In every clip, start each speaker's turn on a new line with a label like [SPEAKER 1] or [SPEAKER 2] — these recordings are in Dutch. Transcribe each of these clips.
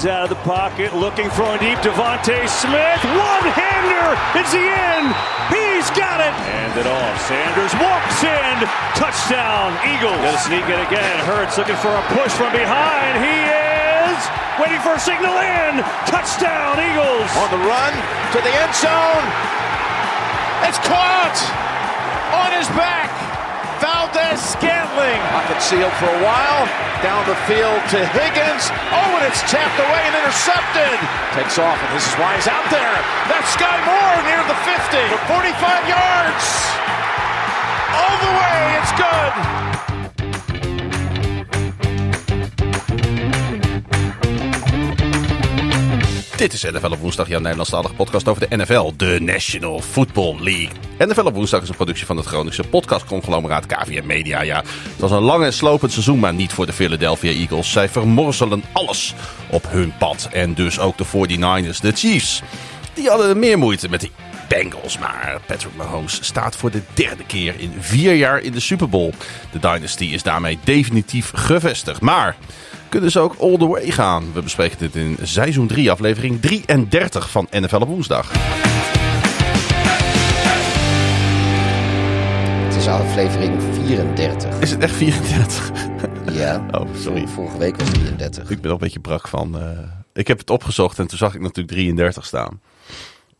[SPEAKER 1] Slides out of the pocket, looking for a deep. Devontae Smith, one-hander. It's the end. He's got it. Hand it off. Sanders walks in. Touchdown, Eagles. Gonna sneak it again. Hurts looking for a push from behind. He is waiting for a signal in. Touchdown, Eagles.
[SPEAKER 2] On the run to the end zone. It's caught on his back. Valdez Scantling. Pocket sealed for a while. Down the field to Higgins. Oh, and it's tapped away and intercepted. Takes off, and this is why he's out there. That's Sky Moore near the 50. For 45 yards. All the way. It's good.
[SPEAKER 3] Dit is NFL op woensdag, jouw Nederlandstalige podcast over de NFL, de National Football League. NFL op woensdag is een productie van het Groningse podcastconglomeraat KVM Media. Ja, het was een lang en slopend seizoen, maar niet voor de Philadelphia Eagles. Zij vermorzelen alles op hun pad. En dus ook de 49ers, de Chiefs. Die hadden meer moeite met de Bengals. Maar Patrick Mahomes staat voor de derde keer in vier jaar in de Super Bowl. De Dynasty is daarmee definitief gevestigd. Maar kunnen ze ook all the way gaan? We bespreken dit in seizoen 3, aflevering 33 van NFL op woensdag.
[SPEAKER 4] Het is aflevering 34.
[SPEAKER 3] Is het echt 34?
[SPEAKER 4] Ja.
[SPEAKER 3] Oh, sorry.
[SPEAKER 4] Vorige week was 33.
[SPEAKER 3] Ik ben al een beetje brak van... eh, ik heb het opgezocht en toen zag ik natuurlijk 33 staan.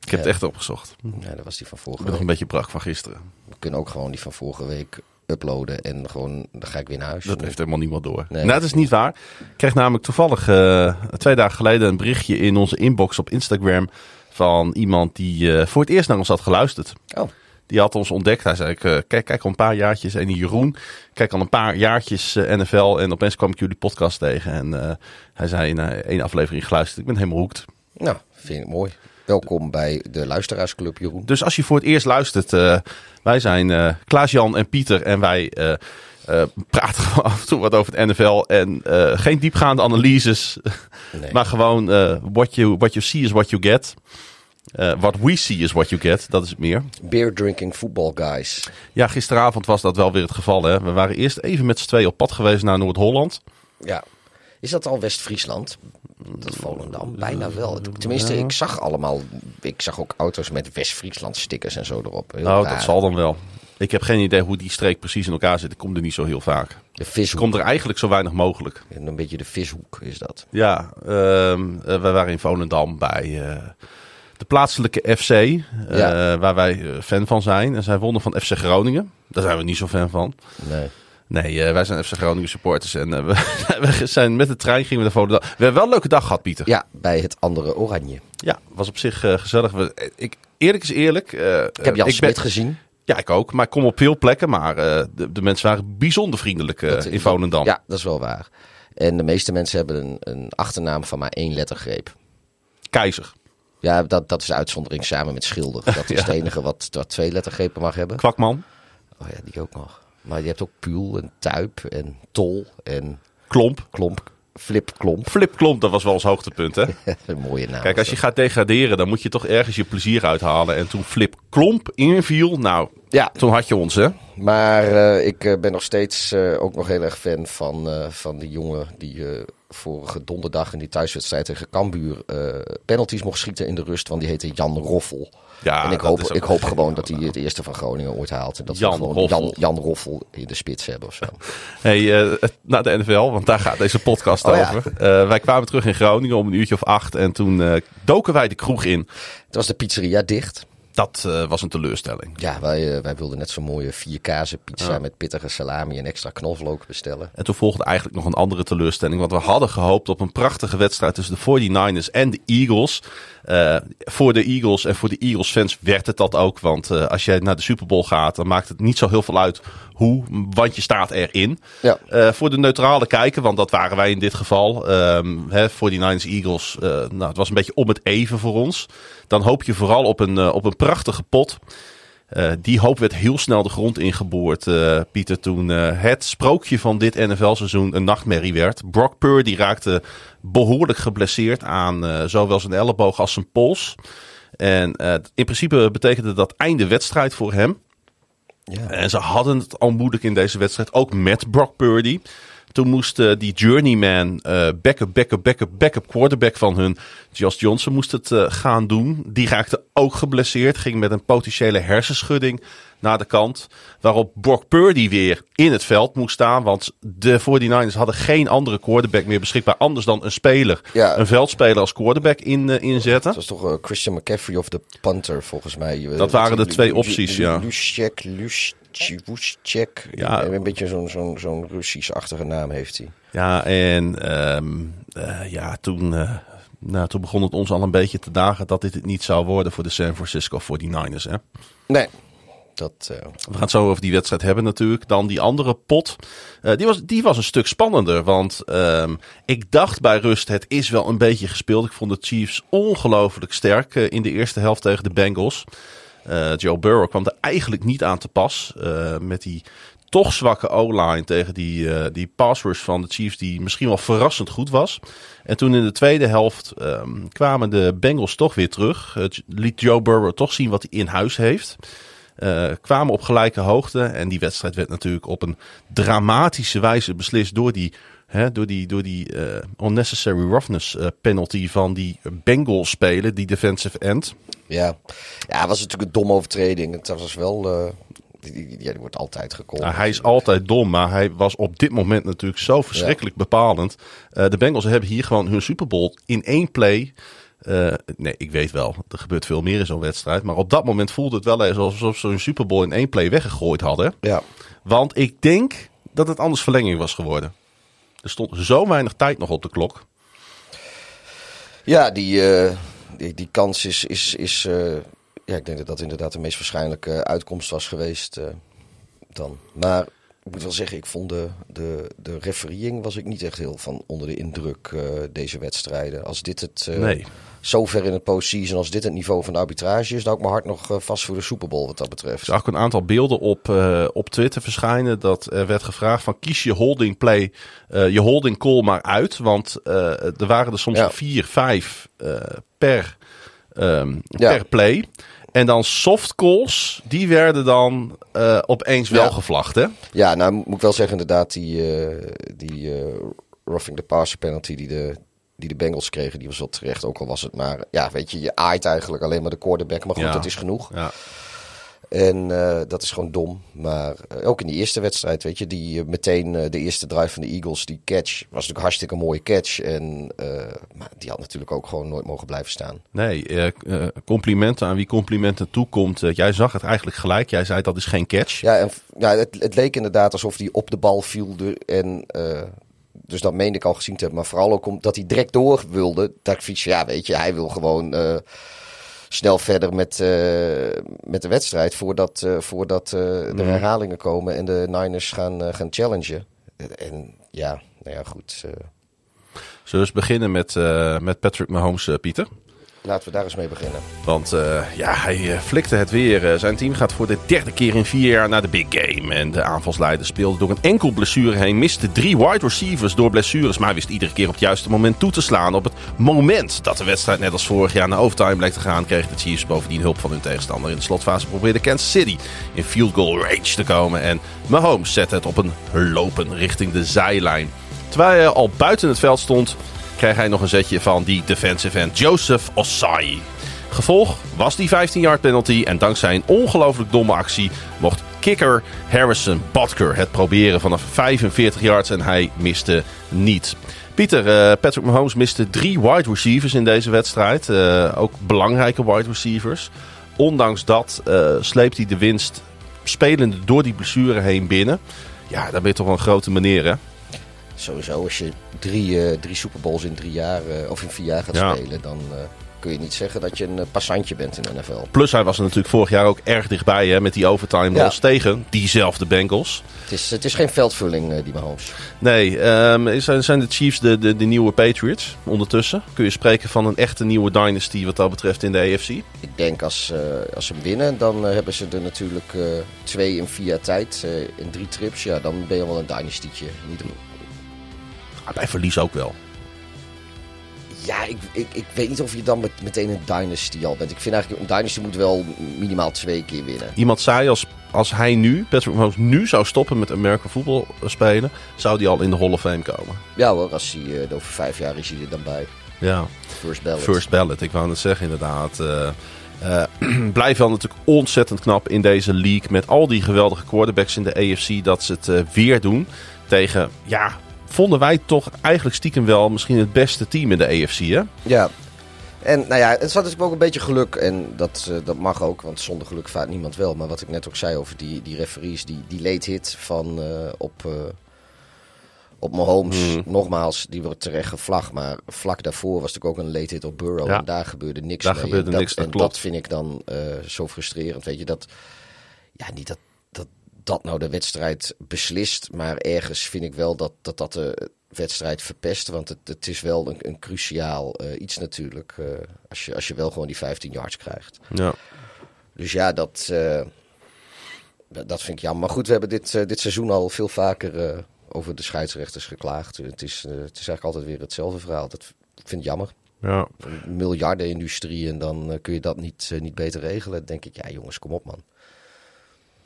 [SPEAKER 3] Ik heb
[SPEAKER 4] Ja.
[SPEAKER 3] het echt opgezocht. Ik
[SPEAKER 4] Ja, dat was die van vorige
[SPEAKER 3] ben nog
[SPEAKER 4] week.
[SPEAKER 3] een beetje brak van gisteren.
[SPEAKER 4] We kunnen ook gewoon die van vorige week uploaden en gewoon, dan ga ik weer naar huis.
[SPEAKER 3] Dat heeft helemaal niemand door.
[SPEAKER 4] Nee.
[SPEAKER 3] Nou, dat is niet waar. Ik kreeg namelijk toevallig eh, twee dagen geleden een berichtje in onze inbox op Instagram van iemand die eh, voor het eerst naar ons had geluisterd.
[SPEAKER 4] Oh,
[SPEAKER 3] Die had ons ontdekt. Hij zei, eh, kijk, kijk al een paar jaartjes. En die Jeroen, kijk al een paar jaartjes NFL. En opeens kwam ik jullie podcast tegen. En hij zei in één aflevering geluisterd. Ik ben helemaal hoekt.
[SPEAKER 4] nou, vind ik mooi. Welkom bij de Luisteraarsclub, Jeroen.
[SPEAKER 3] Dus als je voor het eerst luistert. eh, wij zijn eh Klaas-Jan en Pieter. En wij eh, praten gewoon af en toe wat over het NFL. En geen diepgaande analyses.
[SPEAKER 4] Nee.
[SPEAKER 3] Maar gewoon what, you, what you see is what you get. What we see is what you get. Dat is het meer.
[SPEAKER 4] Beer drinking football guys.
[SPEAKER 3] Ja, gisteravond was dat wel weer het geval. Hè. We waren eerst even met z'n tweeën op pad geweest naar Noord-Holland.
[SPEAKER 4] Ja. Is dat al West-Friesland? Dat Volendam? Bijna wel. Tenminste, ik zag allemaal... Ik zag ook auto's met West-Friesland stickers en zo erop. Heel
[SPEAKER 3] Nou,
[SPEAKER 4] raar.
[SPEAKER 3] dat zal dan wel. Ik heb geen idee hoe die streek precies in elkaar zit. Ik kom er niet zo heel vaak.
[SPEAKER 4] De vishoek.
[SPEAKER 3] kom er eigenlijk zo weinig mogelijk.
[SPEAKER 4] Een beetje de vishoek is dat.
[SPEAKER 3] Ja, ehm, eh, we waren in Volendam bij eh, de plaatselijke FC, eh, waar wij fan van zijn. En zij wonnen van FC Groningen. Daar zijn we niet zo fan van.
[SPEAKER 4] Nee.
[SPEAKER 3] Nee, eh, wij zijn FC Groningen supporters. En eh, we, we zijn met de trein gingen we naar Volendam. We hebben wel een leuke dag gehad, Pieter.
[SPEAKER 4] Ja, bij het andere Oranje.
[SPEAKER 3] Ja, was op zich eh, gezellig. We, ik, eerlijk is eerlijk.
[SPEAKER 4] Ik heb Jan
[SPEAKER 3] ik
[SPEAKER 4] Smit gezien.
[SPEAKER 3] Ja, ik ook. Maar ik kom op veel plekken. Maar de, de mensen waren bijzonder vriendelijk
[SPEAKER 4] Dat-
[SPEAKER 3] in Volendam.
[SPEAKER 4] Ja, dat is wel waar. En de meeste mensen hebben een, een achternaam van maar één lettergreep.
[SPEAKER 3] Keizer.
[SPEAKER 4] Ja, dat, dat is de uitzondering samen met Schilder. Dat is
[SPEAKER 3] Ja.
[SPEAKER 4] het enige wat, wat twee lettergrepen mag hebben.
[SPEAKER 3] Kwakman.
[SPEAKER 4] Oh ja, die ook nog. Maar je hebt ook Puul en Tuip en Tol en
[SPEAKER 3] Klomp.
[SPEAKER 4] Klomp. Flip Klomp.
[SPEAKER 3] Flip Klomp, dat was wel ons hoogtepunt, hè?
[SPEAKER 4] een mooie naam.
[SPEAKER 3] Kijk, als je gaat degraderen, dan moet je toch ergens je plezier uithalen. En toen Flip Klomp inviel, nou.
[SPEAKER 4] Ja,
[SPEAKER 3] toen had je ons, hè?
[SPEAKER 4] maar eh, ik eh, ben nog steeds eh, ook nog heel erg fan van, van die jongen die vorige donderdag in die thuiswedstrijd tegen Cambuur penalties mocht schieten in de rust. Want die heette Jan Roffel.
[SPEAKER 3] Ja,
[SPEAKER 4] en ik hoop, ik hoop gewoon dat hij het eerste van Groningen ooit haalt. En dat
[SPEAKER 3] Jan
[SPEAKER 4] we gewoon
[SPEAKER 3] Roffel.
[SPEAKER 4] Jan, Jan Roffel in de spits hebben of zo.
[SPEAKER 3] Hey, eh, naar de NFL, want daar gaat deze podcast
[SPEAKER 4] Oh ja.
[SPEAKER 3] over. Eh, wij kwamen terug in Groningen om een uurtje of acht. En toen eh, doken wij de kroeg in.
[SPEAKER 4] Toen was de pizzeria dicht.
[SPEAKER 3] Dat eh, was een teleurstelling.
[SPEAKER 4] Ja, wij, eh, wij wilden net zo'n mooie vier kazen pizza met pittige salami en extra knoflook bestellen.
[SPEAKER 3] En toen volgde eigenlijk nog een andere teleurstelling. Want we hadden gehoopt op een prachtige wedstrijd tussen de 49ers en de Eagles. Eh, voor de Eagles en voor de Eagles fans werd het dat ook. Want als jij naar de Super Bowl gaat, dan maakt het niet zo heel veel uit hoe. Want je staat erin.
[SPEAKER 4] Ja.
[SPEAKER 3] Eh, voor de neutrale kijker, want dat waren wij in dit geval. Ehm hè, 49ers Eagles, eh, nou, het was een beetje om het even voor ons. Dan hoop je vooral op een, eh, op een prachtige pot. Die hoop werd heel snel de grond ingeboord, Pieter, toen het sprookje van dit NFL-seizoen een nachtmerrie werd. Brock Purdy raakte behoorlijk geblesseerd aan zowel zijn elleboog als zijn pols. En in principe betekende dat einde wedstrijd voor hem. En ze hadden het al moeilijk in deze wedstrijd. Ook met Brock Purdy. Toen moest uh, die journeyman, uh, backup, backup, backup, backup quarterback van hun, Josh Johnson, moest het uh, gaan doen. Die raakte ook geblesseerd. Ging met een potentiële hersenschudding naar de kant. Waarop Brock Purdy weer in het veld moest staan. Want de 49ers hadden geen andere quarterback meer beschikbaar. Anders dan een speler. Ja. Een veldspeler als quarterback in, uh, inzetten.
[SPEAKER 4] Dat was toch uh, Christian McCaffrey of de punter volgens mij.
[SPEAKER 3] Dat waren de twee opties, ja.
[SPEAKER 4] Luschek, Luschek. Ja. Een beetje zo'n zo'n zo'n Russisch-achtige naam heeft hij.
[SPEAKER 3] Ja, en um, uh, ja, toen... Nou, toen begon het ons al een beetje te dagen dat dit het niet zou worden voor de San Francisco 49ers. Hè?
[SPEAKER 4] Nee, dat,
[SPEAKER 3] uh... We gaan het zo over die wedstrijd hebben natuurlijk. Dan die andere pot. Uh, die, was, die was een stuk spannender. Want um, ik dacht bij rust, het is wel een beetje gespeeld. Ik vond de Chiefs ongelooflijk sterk uh, in de eerste helft tegen de Bengals. Joe Burrow kwam er eigenlijk niet aan te pas. met die toch zwakke O-line tegen die, uh, die pass rush van de Chiefs, die misschien wel verrassend goed was. En toen in de tweede helft um, kwamen de Bengals toch weer terug. Het liet Joe Burrow toch zien wat hij in huis heeft. Uh, kwamen op gelijke hoogte. En die wedstrijd werd natuurlijk op een dramatische wijze beslist door die, hè, door die, door die uh, unnecessary roughness uh, penalty van die Bengals spelen, die defensive end.
[SPEAKER 4] Ja, ja het was natuurlijk een domme overtreding. Het was wel... Die, ja, die wordt altijd gekomen.
[SPEAKER 3] Ja, hij is altijd dom, maar hij was op dit moment natuurlijk zo verschrikkelijk bepalend. de Bengals hebben hier gewoon hun Super Bowl in één play uh, nee, ik weet wel, er gebeurt veel meer in zo'n wedstrijd. Maar op dat moment voelde het wel eens alsof ze een Super Bowl in één play weggegooid hadden.
[SPEAKER 4] Ja.
[SPEAKER 3] Want ik denk dat het anders verlenging was geworden. Er stond zo weinig tijd nog op de klok.
[SPEAKER 4] Ja, die, uh, die, die, kans is. is, is uh, ja, ik denk dat dat inderdaad de meest waarschijnlijke uitkomst was geweest. dan. Maar ik moet wel zeggen, ik vond de, de, de refereeing was ik niet echt heel van onder de indruk deze wedstrijden. Als dit het.
[SPEAKER 3] nee
[SPEAKER 4] zover in het postseason als dit het niveau van de arbitrage is, dan ook mijn hart nog eh, vast voor de Super Bowl wat dat betreft. Ik
[SPEAKER 3] zag ook een aantal beelden op, uh, op Twitter verschijnen dat er werd gevraagd van kies je holding play, uh, je holding call maar uit, want er waren er soms ja. vier, vijf per, um, ja. per play. En dan soft calls, die werden dan uh, opeens wel gevlacht, hè?
[SPEAKER 4] Ja, nou moet ik wel zeggen inderdaad, die, uh, die uh, roughing the passer penalty die de, die de Bengals kregen, die was wel terecht. Ook al was het maar, ja, weet je, je aait eigenlijk alleen maar de quarterback. Maar goed, ja. dat is genoeg.
[SPEAKER 3] Ja.
[SPEAKER 4] En uh, dat is gewoon dom. Maar uh, ook in die eerste wedstrijd, weet je, die uh, meteen de eerste drive van de Eagles, die catch, was natuurlijk hartstikke een mooie catch. En maar die had natuurlijk ook gewoon nooit mogen blijven staan.
[SPEAKER 3] Nee, complimenten aan wie complimenten toekomt. jij zag het eigenlijk gelijk. Jij zei dat is geen catch.
[SPEAKER 4] Ja, en, ja het, het leek inderdaad alsof hij op de bal viel. En dus dat meende ik al gezien te hebben. Maar vooral ook omdat hij direct door wilde. Dat ik fiets, ja, weet je, hij wil gewoon snel verder met, uh, met de wedstrijd. Voordat, uh, voordat de mm. herhalingen komen en de Niners gaan, gaan challengen. En ja, nou ja, goed. Zullen
[SPEAKER 3] we eens beginnen met, met Patrick Mahomes, Pieter?
[SPEAKER 4] Laten we daar eens mee beginnen.
[SPEAKER 3] Want uh, ja, hij uh, flikte het weer. Uh, zijn team gaat voor de derde keer in vier jaar naar de big game. En de aanvalsleider speelde door een enkel blessure heen. Miste drie wide receivers door blessures. Maar wist iedere keer op het juiste moment toe te slaan. Op het moment dat de wedstrijd net als vorig jaar naar overtime bleek te gaan... kregen de Chiefs bovendien hulp van hun tegenstander. In de slotfase probeerde Kansas City in field goal range te komen. En Mahomes zette het op een lopen richting de zijlijn. Terwijl hij al buiten het veld stond kreeg hij nog een zetje van die defensive end Joseph Osai. Gevolg was die 15-yard penalty en dankzij een ongelooflijk domme actie mocht kicker Harrison Butker het proberen vanaf 45 yards en hij miste niet. Pieter, uh, Patrick Mahomes miste drie wide receivers in deze wedstrijd. Uh, ook belangrijke wide receivers. Ondanks dat uh, sleept hij de winst spelende door die blessure heen binnen. Ja, dan ben je toch een grote meneer hè?
[SPEAKER 4] Sowieso als je drie, uh, drie Super Bowls in drie jaar uh, of in vier jaar gaat ja. spelen, dan uh, kun je niet zeggen dat je een passantje bent in de NFL.
[SPEAKER 3] Plus hij was er natuurlijk vorig jaar ook erg dichtbij hè, met die overtime ja. tegen diezelfde Bengals.
[SPEAKER 4] Het is, het is geen veldvulling, die Mahomes.
[SPEAKER 3] Nee, um, zijn, zijn de Chiefs de, de, de nieuwe Patriots ondertussen? Kun je spreken van een echte nieuwe dynasty wat dat betreft in de AFC?
[SPEAKER 4] Ik denk als, als ze winnen, dan hebben ze er natuurlijk twee in vier jaar tijd, in drie trips. Ja, dan ben je wel een dynastietje. Niet
[SPEAKER 3] bij verlies ook wel.
[SPEAKER 4] Ja, ik, ik, ik weet niet of je dan met, meteen een dynasty al bent. Ik vind eigenlijk een dynasty moet wel minimaal twee keer winnen.
[SPEAKER 3] Iemand zei als als hij nu, Patrick Mahomes, nu zou stoppen met American voetbal spelen, zou hij al in de Hall of Fame komen.
[SPEAKER 4] Ja hoor, als hij uh, over vijf jaar is hij er dan bij.
[SPEAKER 3] Ja.
[SPEAKER 4] First ballot.
[SPEAKER 3] First ballot, ik wou het zeggen inderdaad. Uh, uh, blijft wel natuurlijk ontzettend knap in deze league met al die geweldige quarterbacks in de AFC dat ze het uh, weer doen tegen, ja, vonden wij toch eigenlijk stiekem wel misschien het beste team in de AFC, hè?
[SPEAKER 4] Ja. En nou ja, het zat natuurlijk ook een beetje geluk. En dat, uh, dat mag ook, want zonder geluk vaart niemand wel. Maar wat ik net ook zei over die, die referees, die, die late hit van uh, op, uh, op Mahomes. Mm. Nogmaals, die wordt terecht gevlagd. Maar vlak daarvoor was natuurlijk ook een late hit op Burrow. Ja. En daar gebeurde niks
[SPEAKER 3] daar
[SPEAKER 4] mee.
[SPEAKER 3] Gebeurde
[SPEAKER 4] en dat,
[SPEAKER 3] niks, dat
[SPEAKER 4] en
[SPEAKER 3] klopt.
[SPEAKER 4] dat vind ik dan zo frustrerend. Weet je, dat... Ja, niet dat, dat dat nou de wedstrijd beslist. Maar ergens vind ik wel dat dat, dat de wedstrijd verpest. Want het, het is wel een, een cruciaal uh, iets natuurlijk. Uh, als, je, als je wel gewoon die 15 yards krijgt.
[SPEAKER 3] Ja.
[SPEAKER 4] Dus ja, dat, uh, dat vind ik jammer. Maar goed, we hebben dit, dit seizoen al veel vaker over de scheidsrechters geklaagd. Het is, het is eigenlijk altijd weer hetzelfde verhaal. Dat vind ik jammer.
[SPEAKER 3] Ja.
[SPEAKER 4] Een miljardenindustrie en dan kun je dat niet, niet beter regelen. Dan denk ik, ja jongens, kom op man.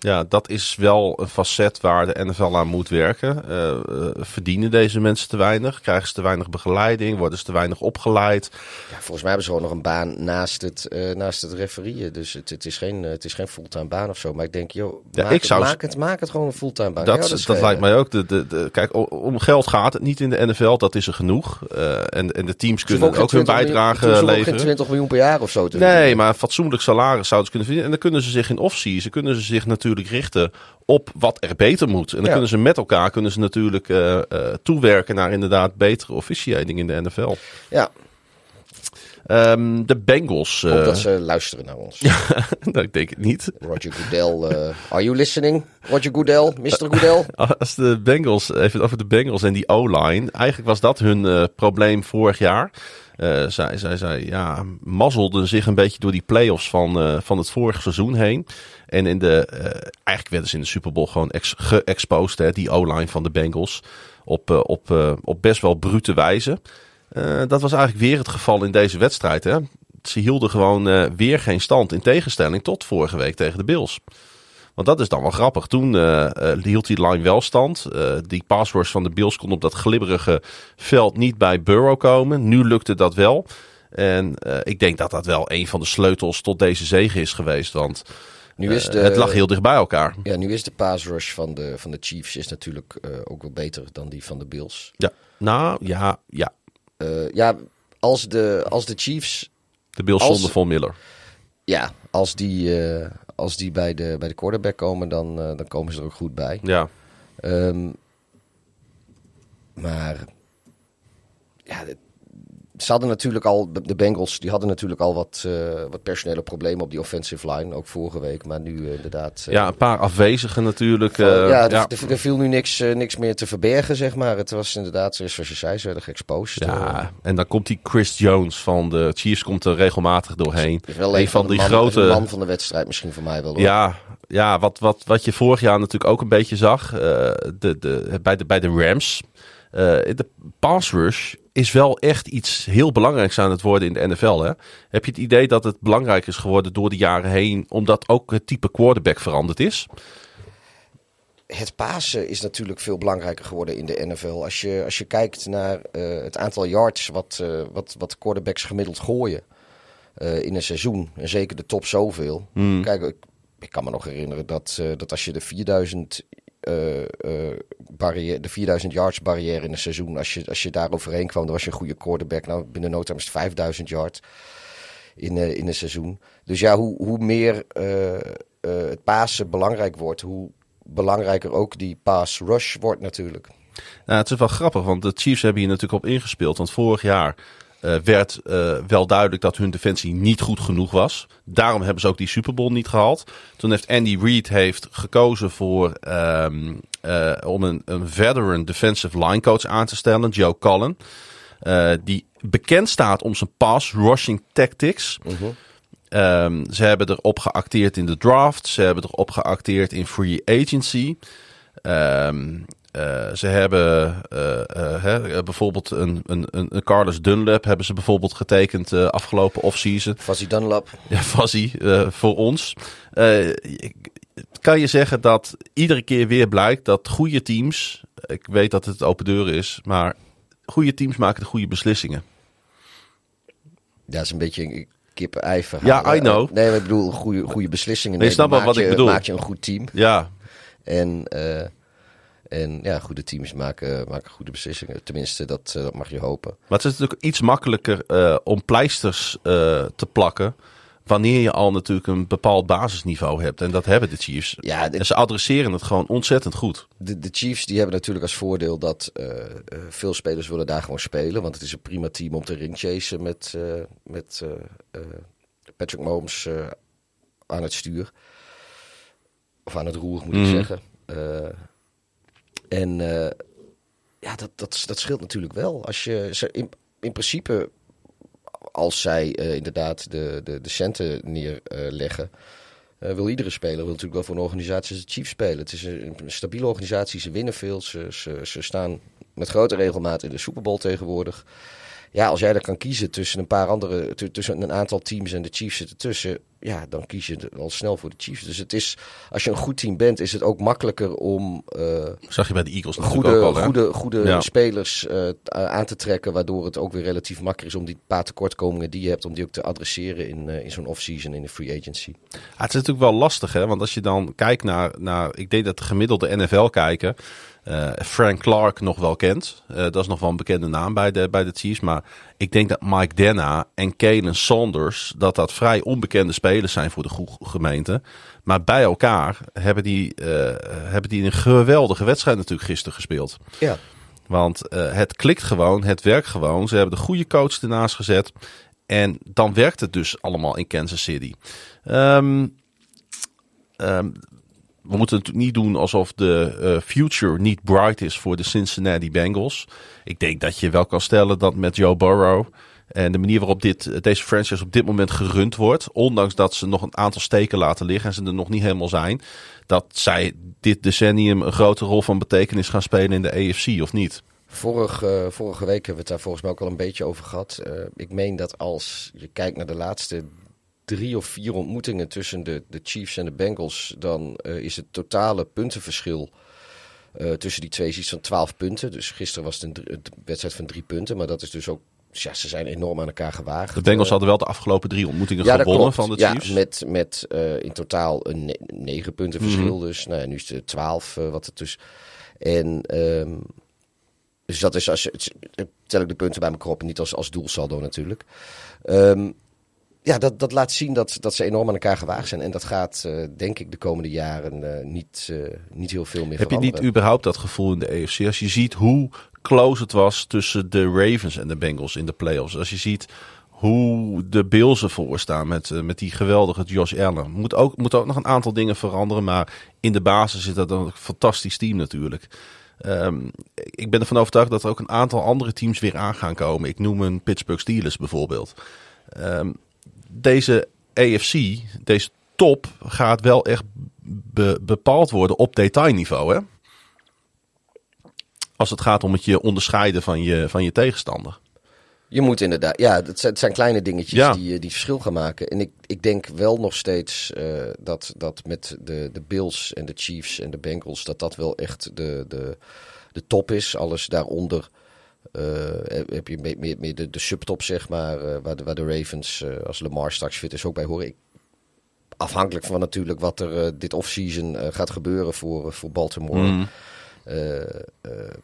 [SPEAKER 3] Ja, dat is wel een facet waar de NFL aan moet werken. Uh, uh, verdienen deze mensen te weinig? Krijgen ze te weinig begeleiding? Worden ze te weinig opgeleid?
[SPEAKER 4] Ja, volgens mij hebben ze gewoon nog een baan naast het, uh, naast het referieën. Dus het, het, is geen, het is geen fulltime baan of zo. Maar ik denk, joh,
[SPEAKER 3] ja,
[SPEAKER 4] maak,
[SPEAKER 3] ik zou...
[SPEAKER 4] het, maak, het, maak het gewoon een fulltime baan.
[SPEAKER 3] Dat, dat, dat lijkt mij ook. De, de, de, kijk, om geld gaat het niet in de NFL. Dat is er genoeg. Uh, en, en de teams kunnen ook, ook hun bijdrage
[SPEAKER 4] miljoen,
[SPEAKER 3] leveren.
[SPEAKER 4] geen 20 miljoen per jaar of zo.
[SPEAKER 3] Nee, maar een fatsoenlijk salaris zouden ze kunnen verdienen. En dan kunnen ze zich in off-season, kunnen ze zich natuurlijk richten op wat er beter moet. En dan
[SPEAKER 4] Ja.
[SPEAKER 3] kunnen ze met elkaar kunnen ze natuurlijk uh, uh, toewerken naar inderdaad betere officiating in de NFL.
[SPEAKER 4] Ja,
[SPEAKER 3] Um, de Bengals.
[SPEAKER 4] ik hoop
[SPEAKER 3] Uh,
[SPEAKER 4] dat ze luisteren naar ons.
[SPEAKER 3] nou, ik denk het niet.
[SPEAKER 4] Roger Goodell, uh, are you listening? Roger Goodell, Mr. Goodell?
[SPEAKER 3] Als de Bengals, even over de Bengals en die O-line. Eigenlijk was dat hun uh, probleem vorig jaar. Uh, zij, zij, zij ja, mazzelden zich een beetje door die playoffs van, uh, van het vorige seizoen heen. En in de, uh, eigenlijk werden ze in de Super Bowl gewoon geëxposed, die O-line van de Bengals. Op, uh, op, uh, op best wel brute wijze. Dat was eigenlijk weer het geval in deze wedstrijd. Hè. Ze hielden gewoon weer geen stand in tegenstelling tot vorige week tegen de Bills. Want dat is dan wel grappig. Toen hield die line wel stand. Die passwords van de Bills kon op dat glibberige veld niet bij Burrow komen. Nu lukte dat wel. En ik denk dat dat wel een van de sleutels tot deze zege is geweest. Want
[SPEAKER 4] nu is de,
[SPEAKER 3] het lag heel dicht bij elkaar.
[SPEAKER 4] Ja, nu is de pass rush van de, van de Chiefs is natuurlijk uh, ook wel beter dan die van de Bills.
[SPEAKER 3] Ja, nou ja, ja.
[SPEAKER 4] Uh, ja, als de, als de Chiefs.
[SPEAKER 3] De Bills zonder Von Miller.
[SPEAKER 4] Ja, als die, als die bij, de, bij de quarterback komen, dan, dan komen ze er ook goed bij.
[SPEAKER 3] Ja.
[SPEAKER 4] Um, maar. Ja, ze hadden natuurlijk al, de Bengals, die hadden natuurlijk al wat, uh, wat personele problemen op die offensive line, ook vorige week, maar nu uh, inderdaad...
[SPEAKER 3] Uh, ja, een paar afwezigen natuurlijk.
[SPEAKER 4] Ja, ja. Er, viel nu niks, niks meer te verbergen, zeg maar. Het was inderdaad, zoals je zei, ze werden geëxposed.
[SPEAKER 3] Ja, en dan komt die Chris Jones van de Chiefs komt er regelmatig doorheen.
[SPEAKER 4] Is wel een, een van, die man, grote... man van de wedstrijd misschien voor mij wel, hoor.
[SPEAKER 3] Ja, ja wat, wat, wat je vorig jaar natuurlijk ook een beetje zag, de, de, bij, de, bij de Rams... Uh, de pass rush is wel echt iets heel belangrijks aan het worden in de NFL. Hè? Heb je het idee dat het belangrijk is geworden door de jaren heen, omdat ook het type quarterback veranderd is?
[SPEAKER 4] Het pasen is natuurlijk veel belangrijker geworden in de NFL. Als je, als je kijkt naar uh, het aantal yards wat, uh, wat, wat quarterbacks gemiddeld gooien uh, in een seizoen, en zeker de top zoveel.
[SPEAKER 3] Hmm.
[SPEAKER 4] Kijk, ik, ik, kan me nog herinneren dat, dat als je de 4000 uh, uh, barrière, de 4000 yards barrière in een seizoen. Als je, als je daar overheen kwam, dan was je een goede quarterback. Nou, binnen no time is het 5000 yards in, uh, in een seizoen. Dus ja, hoe, hoe meer het pasen belangrijk wordt, hoe belangrijker ook die pass rush wordt natuurlijk.
[SPEAKER 3] Nou, het is wel grappig, want de Chiefs hebben hier natuurlijk op ingespeeld. Want vorig jaar uh, werd uh, wel duidelijk dat hun defensie niet goed genoeg was. Daarom hebben ze ook die Super Bowl niet gehaald. Toen heeft Andy Reid heeft gekozen voor um, uh, om een, een veteran defensive line coach aan te stellen, Joe Cullen. die bekend staat om zijn pass rushing tactics.
[SPEAKER 4] -huh.
[SPEAKER 3] um, ze hebben erop geacteerd in de draft. Ze hebben erop geacteerd in free agency. Um, uh, ze hebben uh, uh, hè, bijvoorbeeld een, een, een Carlos Dunlap hebben ze bijvoorbeeld getekend afgelopen offseason.
[SPEAKER 4] Fuzzy Dunlap.
[SPEAKER 3] Ja, Fuzzy voor ons. kan je zeggen dat iedere keer weer blijkt dat goede teams, ik weet dat het open deuren is, maar goede teams maken de goede beslissingen.
[SPEAKER 4] Ja, dat is een beetje kippen-ei verhaal.
[SPEAKER 3] Ja, I know.
[SPEAKER 4] Nee, maar ik bedoel, goede, goede beslissingen.
[SPEAKER 3] Nee, snap
[SPEAKER 4] dan
[SPEAKER 3] wel wat ik bedoel.
[SPEAKER 4] Maak je een goed team.
[SPEAKER 3] Ja,
[SPEAKER 4] En, eh, en ja, goede teams maken, maken goede beslissingen. Tenminste, dat, eh, dat mag je hopen.
[SPEAKER 3] maar het is natuurlijk iets makkelijker eh, om pleisters eh, te plakken. Wanneer je al natuurlijk een bepaald basisniveau hebt. En dat hebben de Chiefs.
[SPEAKER 4] Ja, de-
[SPEAKER 3] En ze adresseren het gewoon ontzettend goed.
[SPEAKER 4] De, de Chiefs die hebben natuurlijk als voordeel dat veel spelers willen daar gewoon spelen. Want het is een prima team om te ringchasen met, met Patrick Mahomes aan het stuur. Of aan het roer, moet
[SPEAKER 3] Mhm.
[SPEAKER 4] ik zeggen. En eh, ja, dat, dat, dat scheelt natuurlijk wel. Als je in, in principe, als zij eh, inderdaad de, de, de centen neerleggen, eh, wil iedere speler wil natuurlijk wel voor een organisatie de Chiefs spelen. Het is een, een stabiele organisatie, ze winnen veel, ze, ze, ze staan met grote regelmaat in de Super Bowl tegenwoordig. Ja, als jij er kan kiezen tussen een paar andere, tu- tussen een aantal teams en de Chiefs zitten tussen, ja, dan kies je al snel voor de Chiefs. Dus het is, als je een goed team bent, is het ook makkelijker om eh,
[SPEAKER 3] Zag je bij de Eagles natuurlijk
[SPEAKER 4] goede,
[SPEAKER 3] ook al. hè?
[SPEAKER 4] goede, goede
[SPEAKER 3] Ja.
[SPEAKER 4] spelers eh, t- aan te trekken, waardoor het ook weer relatief makkelijk is om die paar tekortkomingen die je hebt, om die ook te adresseren in, eh, in zo'n offseason in de free agency.
[SPEAKER 3] Ja, het is natuurlijk wel lastig, hè? Want als je dan kijkt naar, naar ik denk dat de gemiddelde NFL-kijker eh, Frank Clark nog wel kent. Eh, dat is nog wel een bekende naam bij de, bij de Chiefs. Maar ik denk dat Mike Denna en Kalen Saunders, dat dat vrij onbekende spelers zijn voor de gemeente. Maar bij elkaar hebben die, eh, hebben die een geweldige wedstrijd natuurlijk gisteren gespeeld.
[SPEAKER 4] Ja.
[SPEAKER 3] Want het klikt gewoon, het werkt gewoon. Ze hebben de goede coach ernaast gezet. En dan werkt het dus allemaal in Kansas City. Ehm, ehm, we moeten het niet doen alsof de eh, future niet bright is voor de Cincinnati Bengals. Ik denk dat je wel kan stellen dat met Joe Burrow en de manier waarop dit, deze franchise op dit moment gerund wordt, ondanks dat ze nog een aantal steken laten liggen en ze er nog niet helemaal zijn, dat zij dit decennium een grote rol van betekenis gaan spelen in de AFC of niet.
[SPEAKER 4] Vorig, eh, vorige week hebben we het daar volgens mij ook al een beetje over gehad. Eh, ik meen dat als je kijkt naar de laatste drie of vier ontmoetingen tussen de, de Chiefs en de Bengals, dan eh, is het totale puntenverschil eh, tussen die twee is iets van 12 punten. Dus gisteren was het een, wedstrijd van drie punten, maar dat is dus ook, ja, ze zijn enorm aan elkaar gewaagd.
[SPEAKER 3] De Bengals
[SPEAKER 4] Eh,
[SPEAKER 3] hadden wel de afgelopen drie ontmoetingen
[SPEAKER 4] ja,
[SPEAKER 3] gewonnen van de
[SPEAKER 4] ja,
[SPEAKER 3] Chiefs.
[SPEAKER 4] met, met eh, in totaal een ne- negen punten
[SPEAKER 3] Mhm.
[SPEAKER 4] verschil. Dus nou ja, nu is het twaalf wat er tussen. En ehm, dus dat is als je het- het- tel ik de punten bij elkaar op, niet als, als doelsaldo natuurlijk. Ehm, ja, dat, dat laat zien dat, dat ze enorm aan elkaar gewaagd zijn. En dat gaat, eh, denk ik, de komende jaren eh, niet, eh, niet heel veel meer
[SPEAKER 3] Heb je niet überhaupt dat gevoel in de AFC? Als je ziet hoe close het was tussen de Ravens en de Bengals in de playoffs. Als je ziet hoe de Bills ervoor staan met, met die geweldige Josh Allen. Moet ook, moet ook nog een aantal dingen veranderen. Maar in de basis is dat een fantastisch team natuurlijk. Ehm, ik ben ervan overtuigd dat er ook een aantal andere teams weer aan gaan komen. Ik noem een Pittsburgh Steelers bijvoorbeeld. Ehm, deze AFC, deze top, gaat wel echt be- bepaald worden op detailniveau. Hè? Als het gaat om het je onderscheiden van je, van je tegenstander.
[SPEAKER 4] Je moet inderdaad, ja, het zijn, kleine dingetjes
[SPEAKER 3] Ja.
[SPEAKER 4] die, eh, die verschil gaan maken. En ik, ik denk wel nog steeds eh, dat, dat met de, de Bills en de Chiefs en de Bengals, dat dat wel echt de, de, de top is. Alles daaronder heb je meer, meer, meer de, de subtop, zeg maar, eh, waar, de, waar de Ravens, eh, als Lamar straks fit is, ook bij horen. Ik, afhankelijk van natuurlijk wat er eh, dit offseason eh, gaat gebeuren voor, eh, voor Baltimore.
[SPEAKER 3] Mm.
[SPEAKER 4] Eh, eh,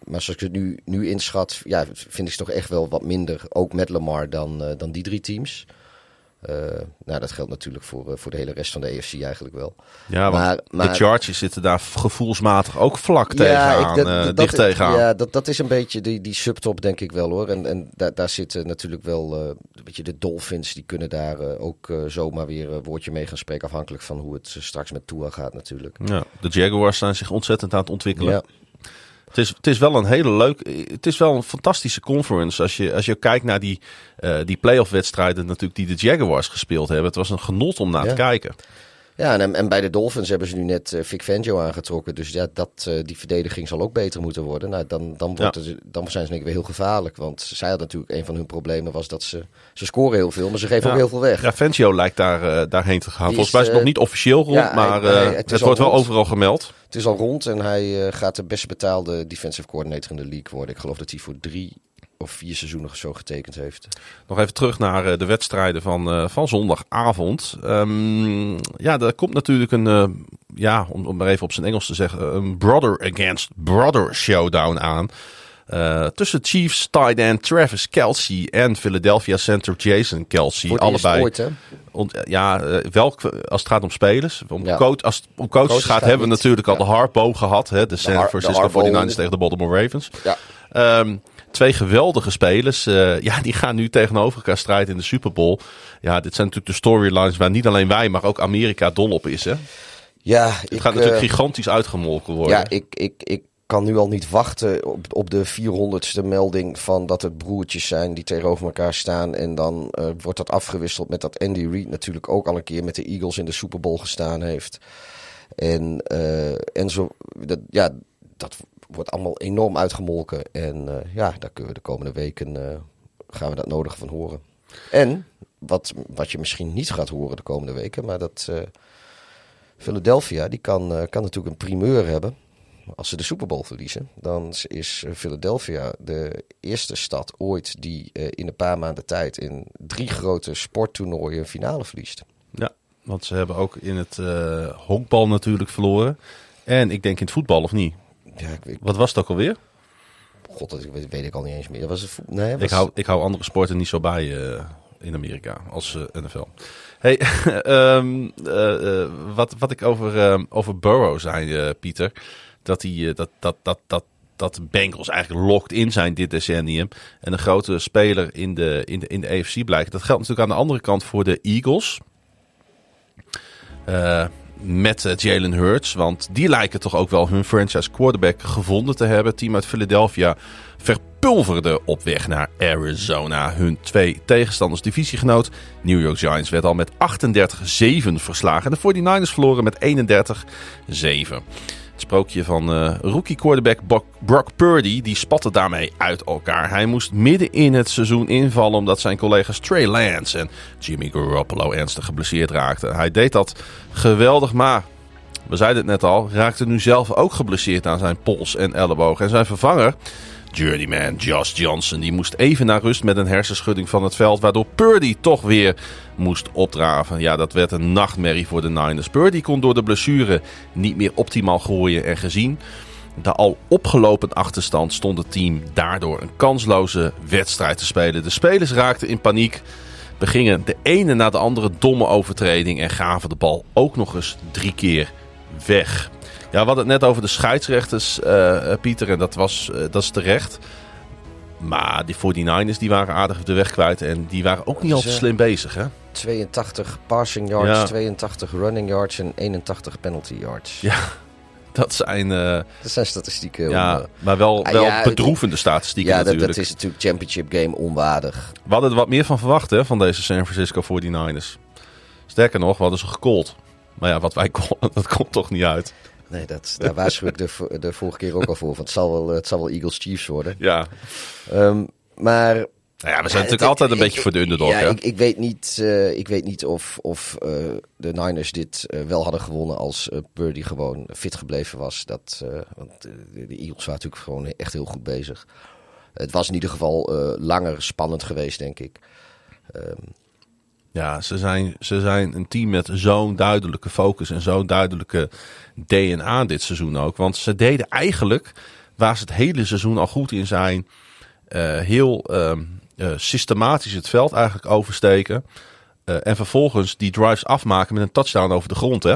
[SPEAKER 4] maar zoals ik het nu, nu inschat, ja, vind ik ze toch echt wel wat minder, ook met Lamar, dan, eh, dan die drie teams. Eh, nou, dat geldt natuurlijk voor, eh, voor de hele rest van de AFC eigenlijk wel.
[SPEAKER 3] Ja, want
[SPEAKER 4] Maar- maar-
[SPEAKER 3] de Chargers zitten daar gevoelsmatig ook vlak tegenaan,
[SPEAKER 4] dat-
[SPEAKER 3] eh,
[SPEAKER 4] dat-
[SPEAKER 3] dicht tegenaan.
[SPEAKER 4] Ja, dat, dat is een beetje die, die subtop, denk ik wel hoor. En, en daar, daar zitten natuurlijk wel een beetje de Dolphins, die kunnen daar ook zomaar weer een woordje mee gaan spreken, afhankelijk van hoe het straks met Tua gaat natuurlijk.
[SPEAKER 3] Ja, de Jaguars zijn zich ontzettend aan het ontwikkelen.
[SPEAKER 4] Ja.
[SPEAKER 3] Het is, het is wel een hele leuk. Het is wel een fantastische conference. Als je, als je kijkt naar die, eh die playoff wedstrijden natuurlijk die de Jaguars gespeeld hebben. Het was een genot om naar
[SPEAKER 4] Ja.
[SPEAKER 3] te kijken.
[SPEAKER 4] Ja, en, en bij de Dolphins hebben ze nu net uh, Vic Fangio aangetrokken. Dus ja, dat, uh, die verdediging zal ook beter moeten worden. Nou, dan, dan, wordt ja. het, dan zijn ze denk ik weer heel gevaarlijk. Want zij hadden natuurlijk, een van hun problemen was dat ze, ze scoren heel veel, maar ze geven
[SPEAKER 3] ja.
[SPEAKER 4] ook heel veel weg.
[SPEAKER 3] Ja, Fangio lijkt daar, uh, daarheen te gaan. Die Volgens mij is het nog niet officieel rond, ja, maar hij, hij, het, het wordt wel overal gemeld.
[SPEAKER 4] Het is al rond en hij gaat de best betaalde defensive coordinator in de league worden. Ik geloof dat hij voor drie of vier seizoenen zo getekend heeft.
[SPEAKER 3] Nog even terug naar uh, de wedstrijden van, uh, van zondagavond. Um, ja, er komt natuurlijk een, uh, ja, om, om maar even op zijn Engels te zeggen, een brother against brother showdown aan. tussen Chiefs tight end Travis Kelsey en Philadelphia center Jason Kelsey. Allebei.
[SPEAKER 4] Ooit,
[SPEAKER 3] ja, welk, als het gaat om spelers. Om ja. coach, als het om coaches, gaat, hebben we natuurlijk al de Harpo gehad. Hè? De San Francisco 49ers tegen de Baltimore Ravens.
[SPEAKER 4] Ja.
[SPEAKER 3] Um, Twee geweldige spelers. Uh, ja, die gaan nu tegenover elkaar strijden in de Super Bowl. Ja, dit zijn natuurlijk de storylines waar niet alleen wij, maar ook Amerika dol op is. Hè?
[SPEAKER 4] Ja,
[SPEAKER 3] het ik, gaat natuurlijk uh, gigantisch uitgemolken worden.
[SPEAKER 4] Ja, ik, ik, ik kan nu al niet wachten op, op de 400ste melding van dat het broertjes zijn die tegenover elkaar staan. En dan uh, wordt dat afgewisseld met dat Andy Reid natuurlijk ook al een keer met de Eagles in de Super Bowl gestaan heeft. En, en zo, dat, ja, dat wordt allemaal enorm uitgemolken. En uh, ja, daar kunnen we de komende weken uh, gaan we dat nodig van horen. En wat, wat je misschien niet gaat horen de komende weken, maar dat uh, Philadelphia, die kan, kan natuurlijk een primeur hebben. Als ze de Super Bowl verliezen, dan is Philadelphia de eerste stad ooit die in een paar maanden tijd in drie grote sporttoernooien een finale verliest.
[SPEAKER 3] Ja, want ze hebben ook in het honkbal natuurlijk verloren. En ik denk in het voetbal of niet?
[SPEAKER 4] Ja, ik, ik,
[SPEAKER 3] Wat was het ook alweer?
[SPEAKER 4] God, dat weet, weet ik al niet eens meer. Was het nee, was...
[SPEAKER 3] Ik, hou, ik hou andere sporten niet zo bij uh, in Amerika als uh, NFL. Hey, um, uh, wat, wat ik over, over Burrow zei, Pieter. Dat, hij, dat, dat, dat, dat, dat de Bengals eigenlijk locked in zijn dit decennium. En een grote speler in de, in de, in de AFC blijkt. Dat geldt natuurlijk aan de andere kant voor de Eagles. Met uh, Jalen Hurts. Want die lijken toch ook wel hun franchise quarterback gevonden te hebben. Team uit Philadelphia verpulverde op weg naar Arizona. Hun twee tegenstanders divisiegenoot. New York Giants werd al met 38-7 verslagen. En de 49ers verloren met 31-7. Sprookje van uh, rookie quarterback Brock Purdy, die spatte daarmee uit elkaar. Hij moest midden in het seizoen invallen omdat zijn collega's Trey Lance en Jimmy Garoppolo ernstig geblesseerd raakten. Hij deed dat geweldig, maar we zeiden het net al, raakte nu zelf ook geblesseerd aan zijn pols en elleboog. En zijn vervanger, journeyman Josh Johnson, die moest even naar rust met een hersenschudding van het veld, waardoor Purdy toch weer moest opdraven. Ja, dat werd een nachtmerrie voor de Niners. Purdy kon door de blessure niet meer optimaal gooien en gezien de al opgelopen achterstand stond het team daardoor een kansloze wedstrijd te spelen. De spelers raakten in paniek, begingen de ene na de andere domme overtreding en gaven de bal ook nog eens drie keer weg. Ja, we hadden het net over de scheidsrechters, uh, Pieter, en dat, was, uh, dat is terecht. Maar die 49ers die waren aardig de weg kwijt en die waren ook niet al te slim bezig, hè?
[SPEAKER 4] 82 passing yards, ja. 82 running yards en 81 penalty yards.
[SPEAKER 3] Ja, dat zijn... Uh,
[SPEAKER 4] dat zijn statistieken.
[SPEAKER 3] Ja,
[SPEAKER 4] om, uh,
[SPEAKER 3] maar wel, wel ja, bedroevende statistieken
[SPEAKER 4] ja,
[SPEAKER 3] natuurlijk.
[SPEAKER 4] dat, dat is natuurlijk championship game onwaardig.
[SPEAKER 3] We hadden er wat meer van verwacht hè, van deze San Francisco 49ers. Sterker nog, we hadden ze gecallt. Maar ja, wat wij callen, dat komt toch niet uit.
[SPEAKER 4] Nee, dat, daar waarschuw ik de, de vorige keer ook al voor. Want het zal wel, het zal wel Eagles Chiefs worden.
[SPEAKER 3] Ja.
[SPEAKER 4] Um, maar
[SPEAKER 3] nou ja, we zijn natuurlijk altijd een
[SPEAKER 4] ik,
[SPEAKER 3] beetje voor de underdog.
[SPEAKER 4] Ja,
[SPEAKER 3] hè?
[SPEAKER 4] ik, ik, weet niet, uh, ik weet niet of, of uh, de Niners dit uh, wel hadden gewonnen als uh, Purdy gewoon fit gebleven was. Dat, want de, de, Eagles waren natuurlijk gewoon echt heel goed bezig. Het was in ieder geval langer spannend geweest, denk ik. Um,
[SPEAKER 3] ja, ze zijn, ze zijn een team met zo'n duidelijke focus en zo'n duidelijke DNA dit seizoen ook. Want ze deden eigenlijk, waar ze het hele seizoen al goed in zijn, heel... Um, uh, systematisch het veld eigenlijk oversteken. Uh, en vervolgens die drives afmaken met een touchdown over de grond. Hè?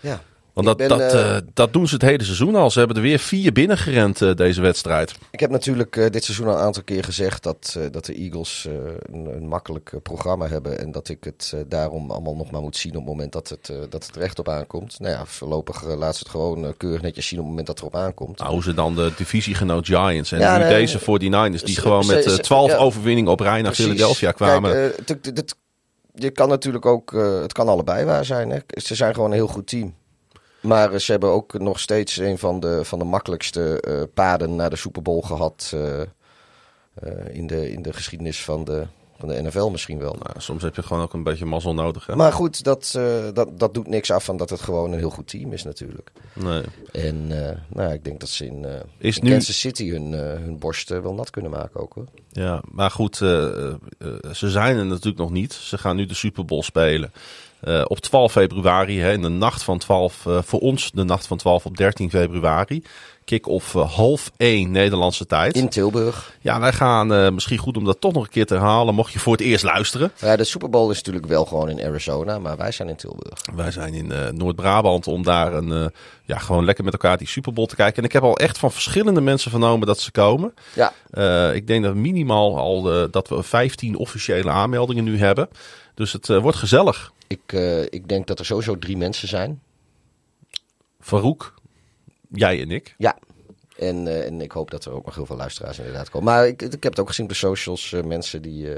[SPEAKER 4] Ja.
[SPEAKER 3] Want dat, ben, dat, uh, dat doen ze het hele seizoen al. Ze hebben er weer vier binnengerend deze wedstrijd.
[SPEAKER 4] Ik heb natuurlijk dit seizoen al een aantal keer gezegd dat, dat de Eagles een, een, makkelijk programma hebben. En dat ik het daarom allemaal nog maar moet zien op het moment dat het, dat het recht op aankomt. Nou ja, voorlopig laat ze het gewoon keurig netjes zien op het moment dat het erop aankomt.
[SPEAKER 3] Nou, ze dan de divisiegenoot Giants en ja, nu nee, deze 49ers die ze, gewoon met 12 ja, overwinningen op rij naar Philadelphia kwamen.
[SPEAKER 4] Kijk, uh, je kan natuurlijk ook, uh, het kan allebei waar zijn. Hè? Ze zijn gewoon een heel goed team. Maar uh, ze hebben ook nog steeds een van de, van de makkelijkste uh, paden naar de Super Bowl gehad. in, de, in de geschiedenis van de, van de NFL misschien wel.
[SPEAKER 3] Nou, soms heb je gewoon ook een beetje mazzel nodig. Hè?
[SPEAKER 4] Maar goed, dat, dat, dat doet niks af van dat het gewoon een heel goed team is natuurlijk.
[SPEAKER 3] Nee.
[SPEAKER 4] En nou, ik denk dat ze in, is in nu... Kansas City hun, hun borst wel nat kunnen maken ook hoor.
[SPEAKER 3] Ja, maar goed, ze zijn er natuurlijk nog niet. Ze gaan nu de Super Bowl spelen. Op 12 februari, hè, in de nacht van 12, voor ons de nacht van 12 op 13 februari kick-off uh, half 1 Nederlandse tijd.
[SPEAKER 4] In Tilburg.
[SPEAKER 3] Ja, wij gaan misschien goed om dat toch nog een keer te herhalen, mocht je voor het eerst luisteren.
[SPEAKER 4] Ja, de Super Bowl is natuurlijk wel gewoon in Arizona, maar wij zijn in Tilburg.
[SPEAKER 3] Wij zijn in Noord-Brabant om daar een, ja, gewoon lekker met elkaar die Super Bowl te kijken. En ik heb al echt van verschillende mensen vernomen dat ze komen.
[SPEAKER 4] Ja.
[SPEAKER 3] ik denk dat minimaal al dat we 15 officiële aanmeldingen nu hebben. Dus het wordt gezellig.
[SPEAKER 4] Ik, ik denk dat er sowieso drie mensen zijn.
[SPEAKER 3] Farouk, Jij en ik.
[SPEAKER 4] Ja. En, uh, en ik hoop dat er ook nog heel veel luisteraars inderdaad komen. Maar ik, ik heb het ook gezien op de socials. Mensen die,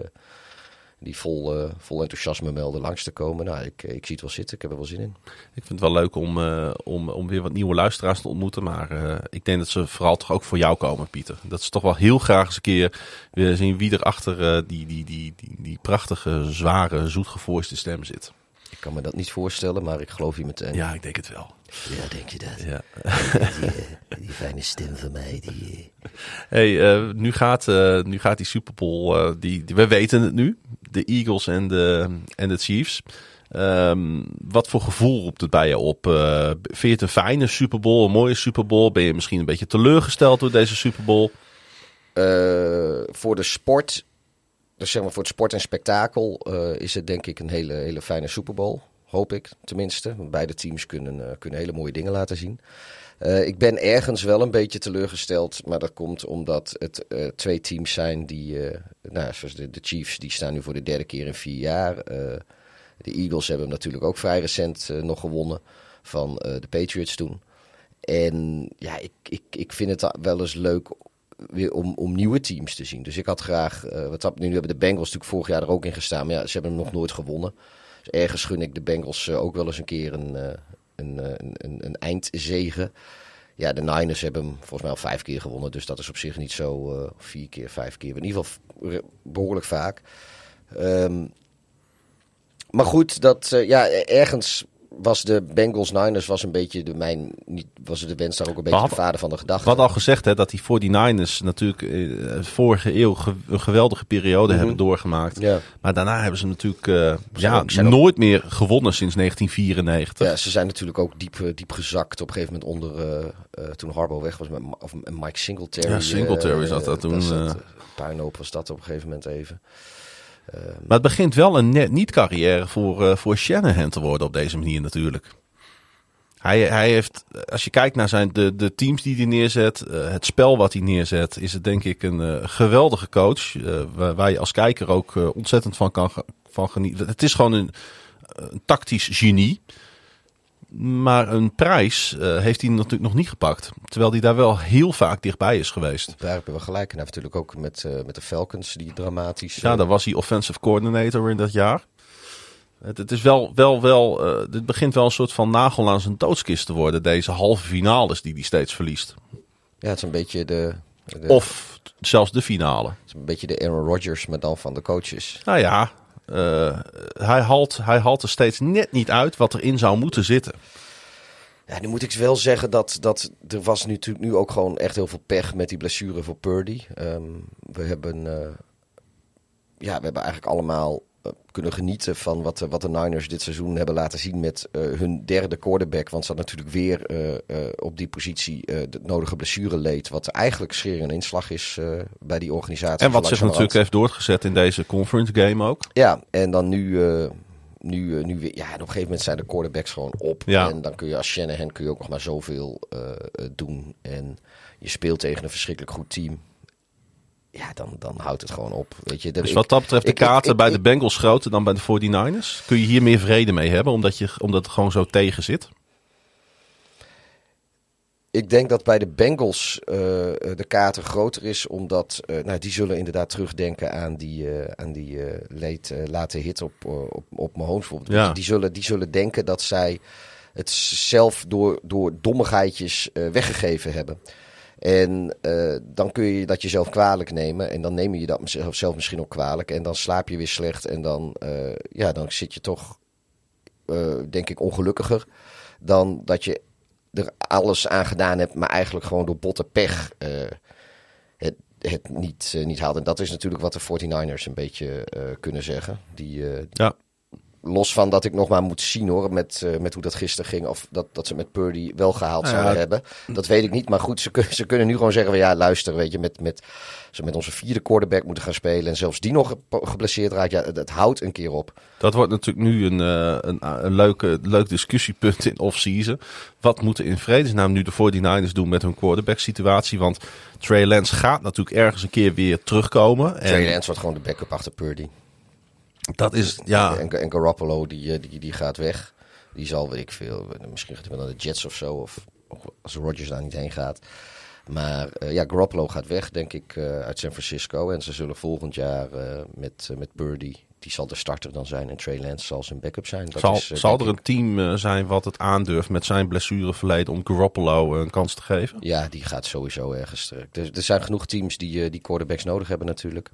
[SPEAKER 4] die vol, vol enthousiasme melden langs te komen. Nou, ik, ik zie het wel zitten. Ik heb er wel zin in.
[SPEAKER 3] Ik vind het wel leuk om, om, om weer wat nieuwe luisteraars te ontmoeten. Maar ik denk dat ze vooral toch ook voor jou komen, Pieter. Dat ze toch wel heel graag eens een keer weer zien wie er achter die, die, die, die, die prachtige, zware, zoetgevoiste stem zit.
[SPEAKER 4] Ik kan me dat niet voorstellen, maar ik geloof je meteen.
[SPEAKER 3] Ja, ik denk het wel.
[SPEAKER 4] Ja, denk je dat?
[SPEAKER 3] Ja.
[SPEAKER 4] Die, die fijne stem van mij. Die.
[SPEAKER 3] Hey, uh, nu, gaat, nu gaat die Super Bowl, die, die, we weten het nu. De Eagles en de, en de Chiefs. Um, wat voor gevoel roept het bij je op? vind je het een fijne Super Bowl, een mooie Super Bowl? Ben je misschien een beetje teleurgesteld door deze Super Bowl?
[SPEAKER 4] voor de sport dus zeg maar voor het sport en spektakel uh, is het denk ik een hele, hele fijne Super Bowl. Hoop ik tenminste. Beide teams kunnen, kunnen hele mooie dingen laten zien. Uh, ik ben ergens wel een beetje teleurgesteld. Maar dat komt omdat het twee teams zijn die. nou, zoals de, Chiefs, die staan nu voor de derde keer in vier jaar. de Eagles hebben natuurlijk ook vrij recent nog gewonnen van de Patriots toen. En ja, ik, ik, ik vind het wel eens leuk weer om, om nieuwe teams te zien. Dus ik had graag, wat nu hebben de Bengals natuurlijk vorig jaar er ook in gestaan, maar ja, ze hebben hem nog nooit gewonnen. Dus ergens gun ik de Bengals ook wel eens een keer een, een, een, een, eindzegen. Ja, de Niners hebben hem volgens mij al vijf keer gewonnen, dus dat is op zich niet zo vier keer, vijf keer, in ieder geval behoorlijk vaak. Um, maar goed, dat ja, ergens was de Bengals Niners was een beetje de mijn niet was de wens daar ook een beetje de vader van de gedachte.
[SPEAKER 3] Wat al gezegd hè, dat die 49ers natuurlijk uh, vorige eeuw een geweldige periode mm -hmm. hebben doorgemaakt.
[SPEAKER 4] Ja.
[SPEAKER 3] Maar daarna hebben ze natuurlijk uh, ja, nooit ook... meer gewonnen sinds 1994.
[SPEAKER 4] Ja, ze zijn natuurlijk ook diep, uh, diep gezakt op een gegeven moment onder toen Harbo weg was met of Mike Singletary.
[SPEAKER 3] Ja, Singletary zat dat toen.
[SPEAKER 4] Dat, puinhoop was dat op een gegeven moment even.
[SPEAKER 3] Uh, maar het begint wel een net niet carrière voor, uh, voor Shanahan te worden op deze manier natuurlijk. Hij, hij heeft, als je kijkt naar zijn, de, de teams die hij neerzet, uh, het spel wat hij neerzet, is het denk ik een geweldige coach. Waar, waar, je als kijker ook ontzettend van kan van genieten. Het is gewoon een, een tactisch genie. Maar een prijs uh, heeft hij natuurlijk nog niet gepakt. Terwijl hij daar wel heel vaak dichtbij is geweest.
[SPEAKER 4] Daar hebben we gelijk. En hij heeft natuurlijk ook met, uh, met de Falcons die dramatisch...
[SPEAKER 3] Ja, daar was hij offensive coordinator in dat jaar. Het, het is wel, wel, wel, dit begint wel een soort van nagel aan zijn doodskist te worden. Deze halve finales die hij steeds verliest.
[SPEAKER 4] Ja, het is een beetje de... de
[SPEAKER 3] of zelfs de finale. Het
[SPEAKER 4] is een beetje de Aaron Rodgers, maar dan van de coaches.
[SPEAKER 3] Nou ja, uh, hij, haalt, hij haalt er steeds net niet uit wat erin zou moeten zitten.
[SPEAKER 4] Ja, nu moet ik wel zeggen dat, dat er was nu, nu ook gewoon echt heel veel pech met die blessure voor Purdy. Um, we hebben, uh, ja, we hebben eigenlijk allemaal kunnen genieten van wat, wat de Niners dit seizoen hebben laten zien met uh, hun derde quarterback. Want ze had natuurlijk weer op die positie de nodige blessure leed. Wat eigenlijk scheer een inslag is bij die organisatie.
[SPEAKER 3] En wat zich natuurlijk heeft doorgezet in deze conference game ook.
[SPEAKER 4] Ja, en dan nu nu, nu weer, ja, op een gegeven moment zijn de quarterbacks gewoon op.
[SPEAKER 3] Ja.
[SPEAKER 4] En dan kun je als Shanahan kun je ook nog maar zoveel uh, doen. En je speelt tegen een verschrikkelijk goed team. Ja, dan, dan houdt het gewoon op. Weet je,
[SPEAKER 3] dus ik, wat dat betreft de kaarten bij de Bengals groter dan bij de 49ers? Kun je hier meer vrede mee hebben, omdat, je, omdat het gewoon zo tegen zit?
[SPEAKER 4] Ik denk dat bij de Bengals uh, de kater groter is, omdat uh, nou, die zullen inderdaad terugdenken aan die, uh, aan die late, late hit op, op, op Mahomes. Ja. Die, zullen, die zullen denken dat zij het zelf door, door dommigheidjes weggegeven hebben. En dan kun je dat jezelf kwalijk nemen. En dan neem je dat zelf misschien ook kwalijk. En dan slaap je weer slecht. En dan, ja, dan zit je toch, denk ik, ongelukkiger. Dan dat je er alles aan gedaan hebt, maar eigenlijk gewoon door botte pech het, het niet, niet haalt. En dat is natuurlijk wat de 49ers een beetje kunnen zeggen. Die, ja. Los van dat ik nog maar moet zien hoor, met, met hoe dat gisteren ging. Of dat, dat ze met Purdy wel gehaald ja, zouden hebben. Dat weet ik niet. Maar goed, ze, ze kunnen nu gewoon zeggen: van, ja, luister, weet je, met, met, ze met onze vierde quarterback moeten gaan spelen. En zelfs die nog geblesseerd raakt. Ja, het, houdt een keer op.
[SPEAKER 3] Dat wordt natuurlijk nu een, uh, een, een leuke, leuk discussiepunt in off-season. Wat moeten in vredesnaam nu de 49ers doen met hun quarterback situatie? Want Trey Lance gaat natuurlijk ergens een keer weer terugkomen.
[SPEAKER 4] Trey Lance wordt gewoon de backup achter Purdy.
[SPEAKER 3] Dat is, ja.
[SPEAKER 4] En, en Garoppolo, die, eh, die, die gaat weg. Die zal, weet ik veel, misschien gaat hij wel naar de Jets of zo. Of als Rodgers daar niet heen gaat. Maar uh, ja, Garoppolo gaat weg, denk ik, uh, uit San Francisco. En ze zullen volgend jaar uh, met, met Purdy, die zal de starter dan zijn. En Trey Lance zal zijn backup zijn.
[SPEAKER 3] Dat zal, is, zal er een team zijn wat het aandurft met zijn blessureverleden om Garoppolo een kans te geven?
[SPEAKER 4] Ja, die gaat sowieso ergens terug. Er, er zijn genoeg teams die, die quarterbacks nodig hebben natuurlijk.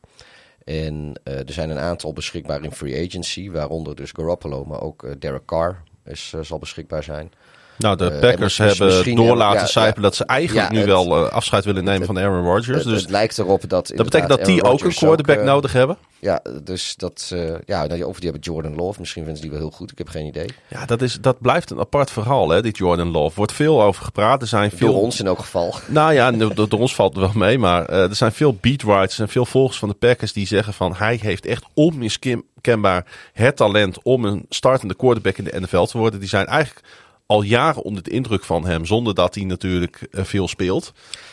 [SPEAKER 4] En er zijn een aantal beschikbaar in free agency, waaronder dus Garoppolo, maar ook Derek Carr is, zal beschikbaar zijn.
[SPEAKER 3] Nou, de eh, Packers hebben door laten cijpelen dat ze eigenlijk nu wel uh, afscheid willen nemen van Aaron Rodgers.
[SPEAKER 4] Dus het lijkt erop dat.
[SPEAKER 3] Dat betekent dat die ook een quarterback uh, nodig hebben.
[SPEAKER 4] Ja, dus dat. Ja, of die hebben Jordan Love. Misschien vinden ze die wel heel goed. Ik heb geen idee.
[SPEAKER 3] Ja, dat, is, dat blijft een apart verhaal, hè, die Jordan Love. Wordt veel over gepraat. Er zijn veel.
[SPEAKER 4] Door ons in elk geval.
[SPEAKER 3] Nou ja, door, door ons valt het wel mee. Maar er zijn veel beatwriters en veel volgers van de Packers die zeggen van hij heeft echt onmiskenbaar het talent om een startende quarterback in de NFL te worden. Die zijn eigenlijk al jaren onder de indruk van hem, zonder dat hij natuurlijk uh, veel speelt.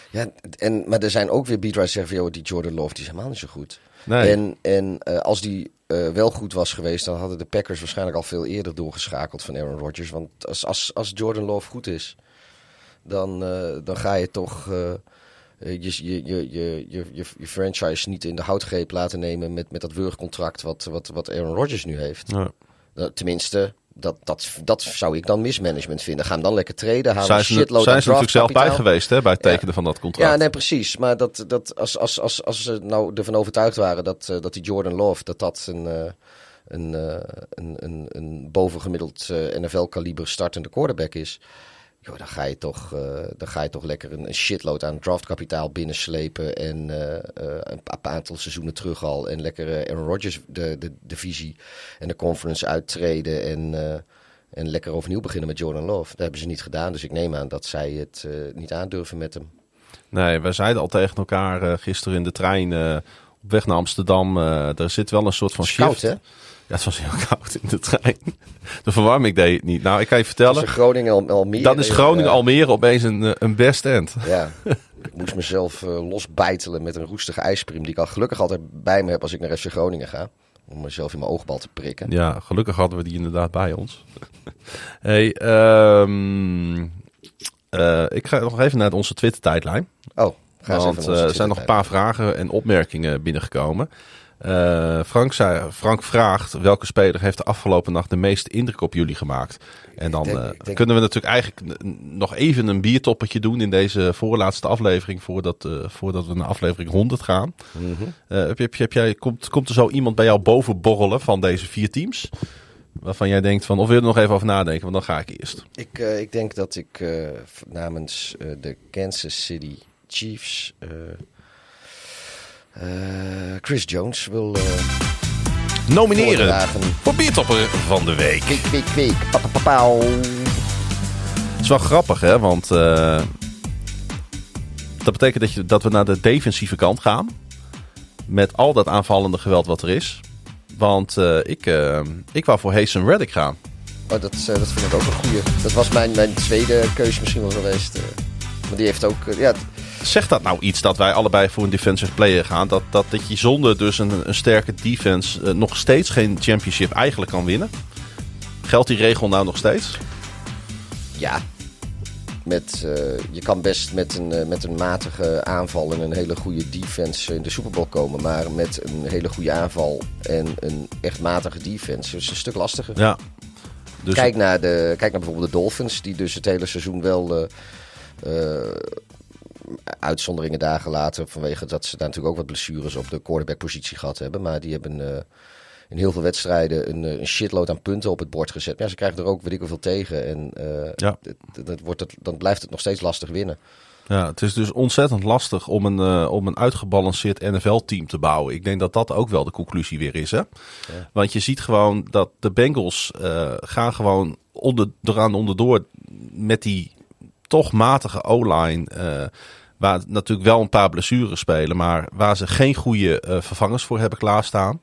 [SPEAKER 4] Ja, en, maar er zijn ook weer beatwriters die zeggen, die Jordan Love, die is helemaal niet zo goed. Nee. En, en uh, als die uh, wel goed was geweest, dan hadden de Packers waarschijnlijk al veel eerder doorgeschakeld van Aaron Rodgers. Want als, als, als Jordan Love goed is, dan, dan ga je toch je, je, je, je, je, je franchise niet in de houtgreep laten nemen met, met dat wurgcontract wat, wat, wat Aaron Rodgers nu heeft. Ja. Tenminste, dat, dat, dat zou ik dan mismanagement vinden. Ga hem dan lekker treden. Halen zijn
[SPEAKER 3] ze, zijn ze natuurlijk zelf bij geweest hè, bij het tekenen van dat contract.
[SPEAKER 4] Ja, nee, precies. Maar dat, dat, als, als, als, als ze nou ervan overtuigd waren dat, uh, dat die Jordan Love... dat dat een, uh, een, uh, een, een, een bovengemiddeld NFL-kaliber startende quarterback is joh, dan, ga je toch, uh, dan ga je toch lekker een, een shitload aan draftkapitaal binnenslepen. En uh, een aantal seizoenen terug al. En lekker Aaron Rodgers de, de divisie en de conference uittreden. En, en lekker overnieuw beginnen met Jordan Love. Dat hebben ze niet gedaan. Dus ik neem aan dat zij het niet aandurven met hem.
[SPEAKER 3] Nee, we zeiden al tegen elkaar gisteren in de trein op weg naar Amsterdam. er zit wel een soort van shift. hè? Ja, het was heel koud in de trein. De verwarming deed het niet. Nou, ik kan je vertellen. Dat
[SPEAKER 4] is Groningen Almere.
[SPEAKER 3] Dat is Groningen Almere opeens een, eh, een best end.
[SPEAKER 4] Ja. Ik moest mezelf uh, losbijtelen met een roestige ijspriem. Die ik al gelukkig altijd bij me heb als ik naar FC Groningen ga. Om mezelf in mijn oogbal te prikken.
[SPEAKER 3] Ja, gelukkig hadden we die inderdaad bij ons. hey, um, uh, ik ga nog even naar onze Twitter-tijdlijn.
[SPEAKER 4] Oh,
[SPEAKER 3] ga Want er zijn nog een paar vragen en opmerkingen binnengekomen. Uh, Frank, zei, Frank vraagt welke speler heeft de afgelopen nacht de meeste indruk op jullie gemaakt. En dan denk, uh, kunnen we natuurlijk eigenlijk nog even een biertoppertje doen in deze voorlaatste aflevering voordat, uh, voordat we naar aflevering 100 gaan. Mm -hmm. heb, heb, heb, jij, komt, komt er zo iemand bij jou boven borrelen van deze vier teams? Waarvan jij denkt van, of wil je er nog even over nadenken, want dan ga ik eerst.
[SPEAKER 4] Ik, ik denk dat ik namens de Kansas City Chiefs Chris Jones wil uh,
[SPEAKER 3] nomineren voor Biertopper van de Week.
[SPEAKER 4] Week, week, week.
[SPEAKER 3] Het is wel grappig, hè? Want uh, dat betekent dat, je, dat we naar de defensieve kant gaan. Met al dat aanvallende geweld wat er is. Want ik, ik wou voor Hasten Reddick gaan.
[SPEAKER 4] Oh, dat, dat vind ik ook een goeie. Dat was mijn, mijn tweede keuze misschien wel geweest. maar die heeft ook... ja,
[SPEAKER 3] Zegt dat nou iets dat wij allebei voor een defensive player gaan? Dat, dat, dat je zonder dus een, een sterke defense uh, nog steeds geen championship eigenlijk kan winnen? Geldt die regel nou nog steeds?
[SPEAKER 4] Ja. met, je kan best met een, met een matige aanval en een hele goede defense in de Super Bowl komen. Maar met een hele goede aanval en een echt matige defense is het een stuk lastiger.
[SPEAKER 3] Ja.
[SPEAKER 4] Dus kijk, naar de, kijk naar bijvoorbeeld de Dolphins, die dus het hele seizoen wel uitzonderingen dagen later. Vanwege dat ze daar natuurlijk ook wat blessures op de quarterback-positie gehad hebben. Maar die hebben uh, in heel veel wedstrijden een, een, shitload aan punten op het bord gezet. Maar ja, ze krijgen er ook weet ik hoeveel tegen. En uh, ja. dat wordt het, dan blijft het nog steeds lastig winnen.
[SPEAKER 3] Ja, het is dus ontzettend lastig om een, uh, om een uitgebalanceerd NFL-team te bouwen. Ik denk dat dat ook wel de conclusie weer is. Hè? Ja. Want je ziet gewoon dat de Bengals gaan gewoon onder, eraan onderdoor met die toch matige O-line. Waar natuurlijk wel een paar blessures spelen, maar waar ze geen goede uh, vervangers voor hebben klaarstaan.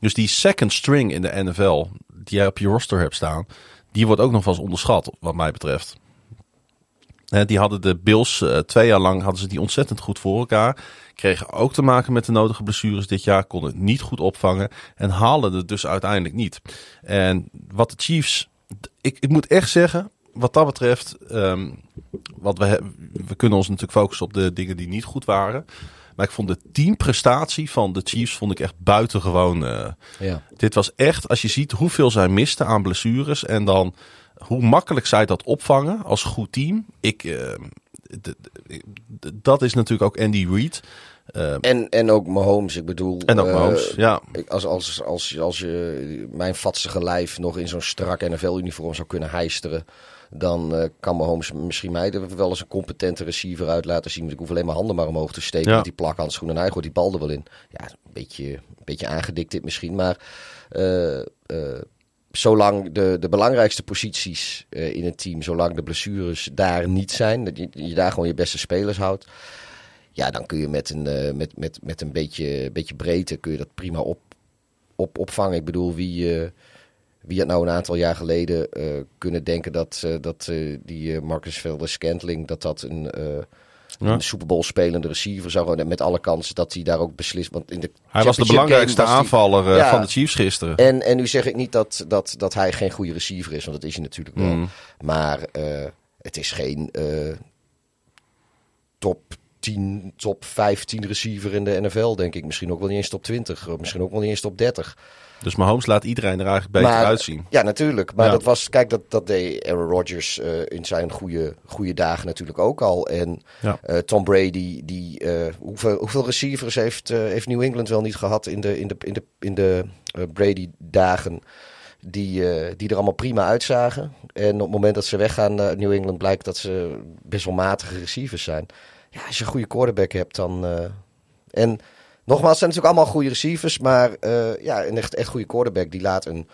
[SPEAKER 3] Dus die second string in de NFL, die jij op je roster hebt staan, die wordt ook nog wel eens onderschat, wat mij betreft. die hadden de Bills uh, twee jaar lang hadden ze die ontzettend goed voor elkaar. Kregen ook te maken met de nodige blessures dit jaar. Konden het niet goed opvangen. En haalden het dus uiteindelijk niet. En wat de Chiefs. Ik, ik moet echt zeggen wat dat betreft, um, wat we, we kunnen ons natuurlijk focussen op de dingen die niet goed waren. Maar ik vond de teamprestatie van de Chiefs vond ik echt buitengewoon. Uh, ja. Dit was echt, als je ziet hoeveel zij misten aan blessures en dan hoe makkelijk zij dat opvangen als goed team. Ik, uh, dat is natuurlijk ook Andy Reid.
[SPEAKER 4] Uh, en, en ook Mahomes, ik bedoel.
[SPEAKER 3] En ook Mahomes, ja.
[SPEAKER 4] Als, als, als, als je mijn vatsige lijf nog in zo'n strak NFL-uniform zou kunnen heisteren dan uh, kan Mahomes misschien mij wel eens een competente receiver uit laten zien. ik hoef alleen mijn handen maar omhoog te steken met die plakhandschoen en hij gooit die bal er wel in. Ja, een beetje, een beetje aangedikt dit misschien, maar uh, uh, zolang de, de belangrijkste posities in het team, zolang de blessures daar niet zijn, dat je, je daar gewoon je beste spelers houdt. Ja, dan kun je met een, met, met, met een beetje, beetje breedte kun je dat prima op, op, opvangen. Ik bedoel, wie, wie had nou een aantal jaar geleden uh, kunnen denken dat, uh, dat uh, die Marcus Velder Scantling, dat dat een, ja. een Super Bowl spelende receiver zou worden. Met alle kansen dat hij daar ook beslist. Want in de
[SPEAKER 3] hij was de belangrijkste aanvaller ja, van de Chiefs gisteren.
[SPEAKER 4] En, en nu zeg ik niet dat, dat, dat hij geen goede receiver is, want dat is hij natuurlijk wel. Mm. Maar het is geen top 10, top 15 receiver in de NFL, denk ik. Misschien ook wel niet eens top 20, misschien ook wel niet eens top 30.
[SPEAKER 3] Dus Mahomes laat iedereen er eigenlijk beter uitzien.
[SPEAKER 4] Ja, natuurlijk. Maar dat was, kijk, dat, dat deed Aaron Rodgers uh, in zijn goede, goede dagen natuurlijk ook al. En ja. uh, Tom Brady, die, uh, hoeveel, hoeveel receivers heeft, heeft New England wel niet gehad in de, in de, in de, in de Brady-dagen? Die, die er allemaal prima uitzagen. En op het moment dat ze weggaan naar New England blijkt dat ze best wel matige receivers zijn. Ja, als je een goede quarterback hebt, dan. en Nogmaals, het zijn natuurlijk allemaal goede receivers. Maar uh, ja, een echt, echt goede quarterback die laat een,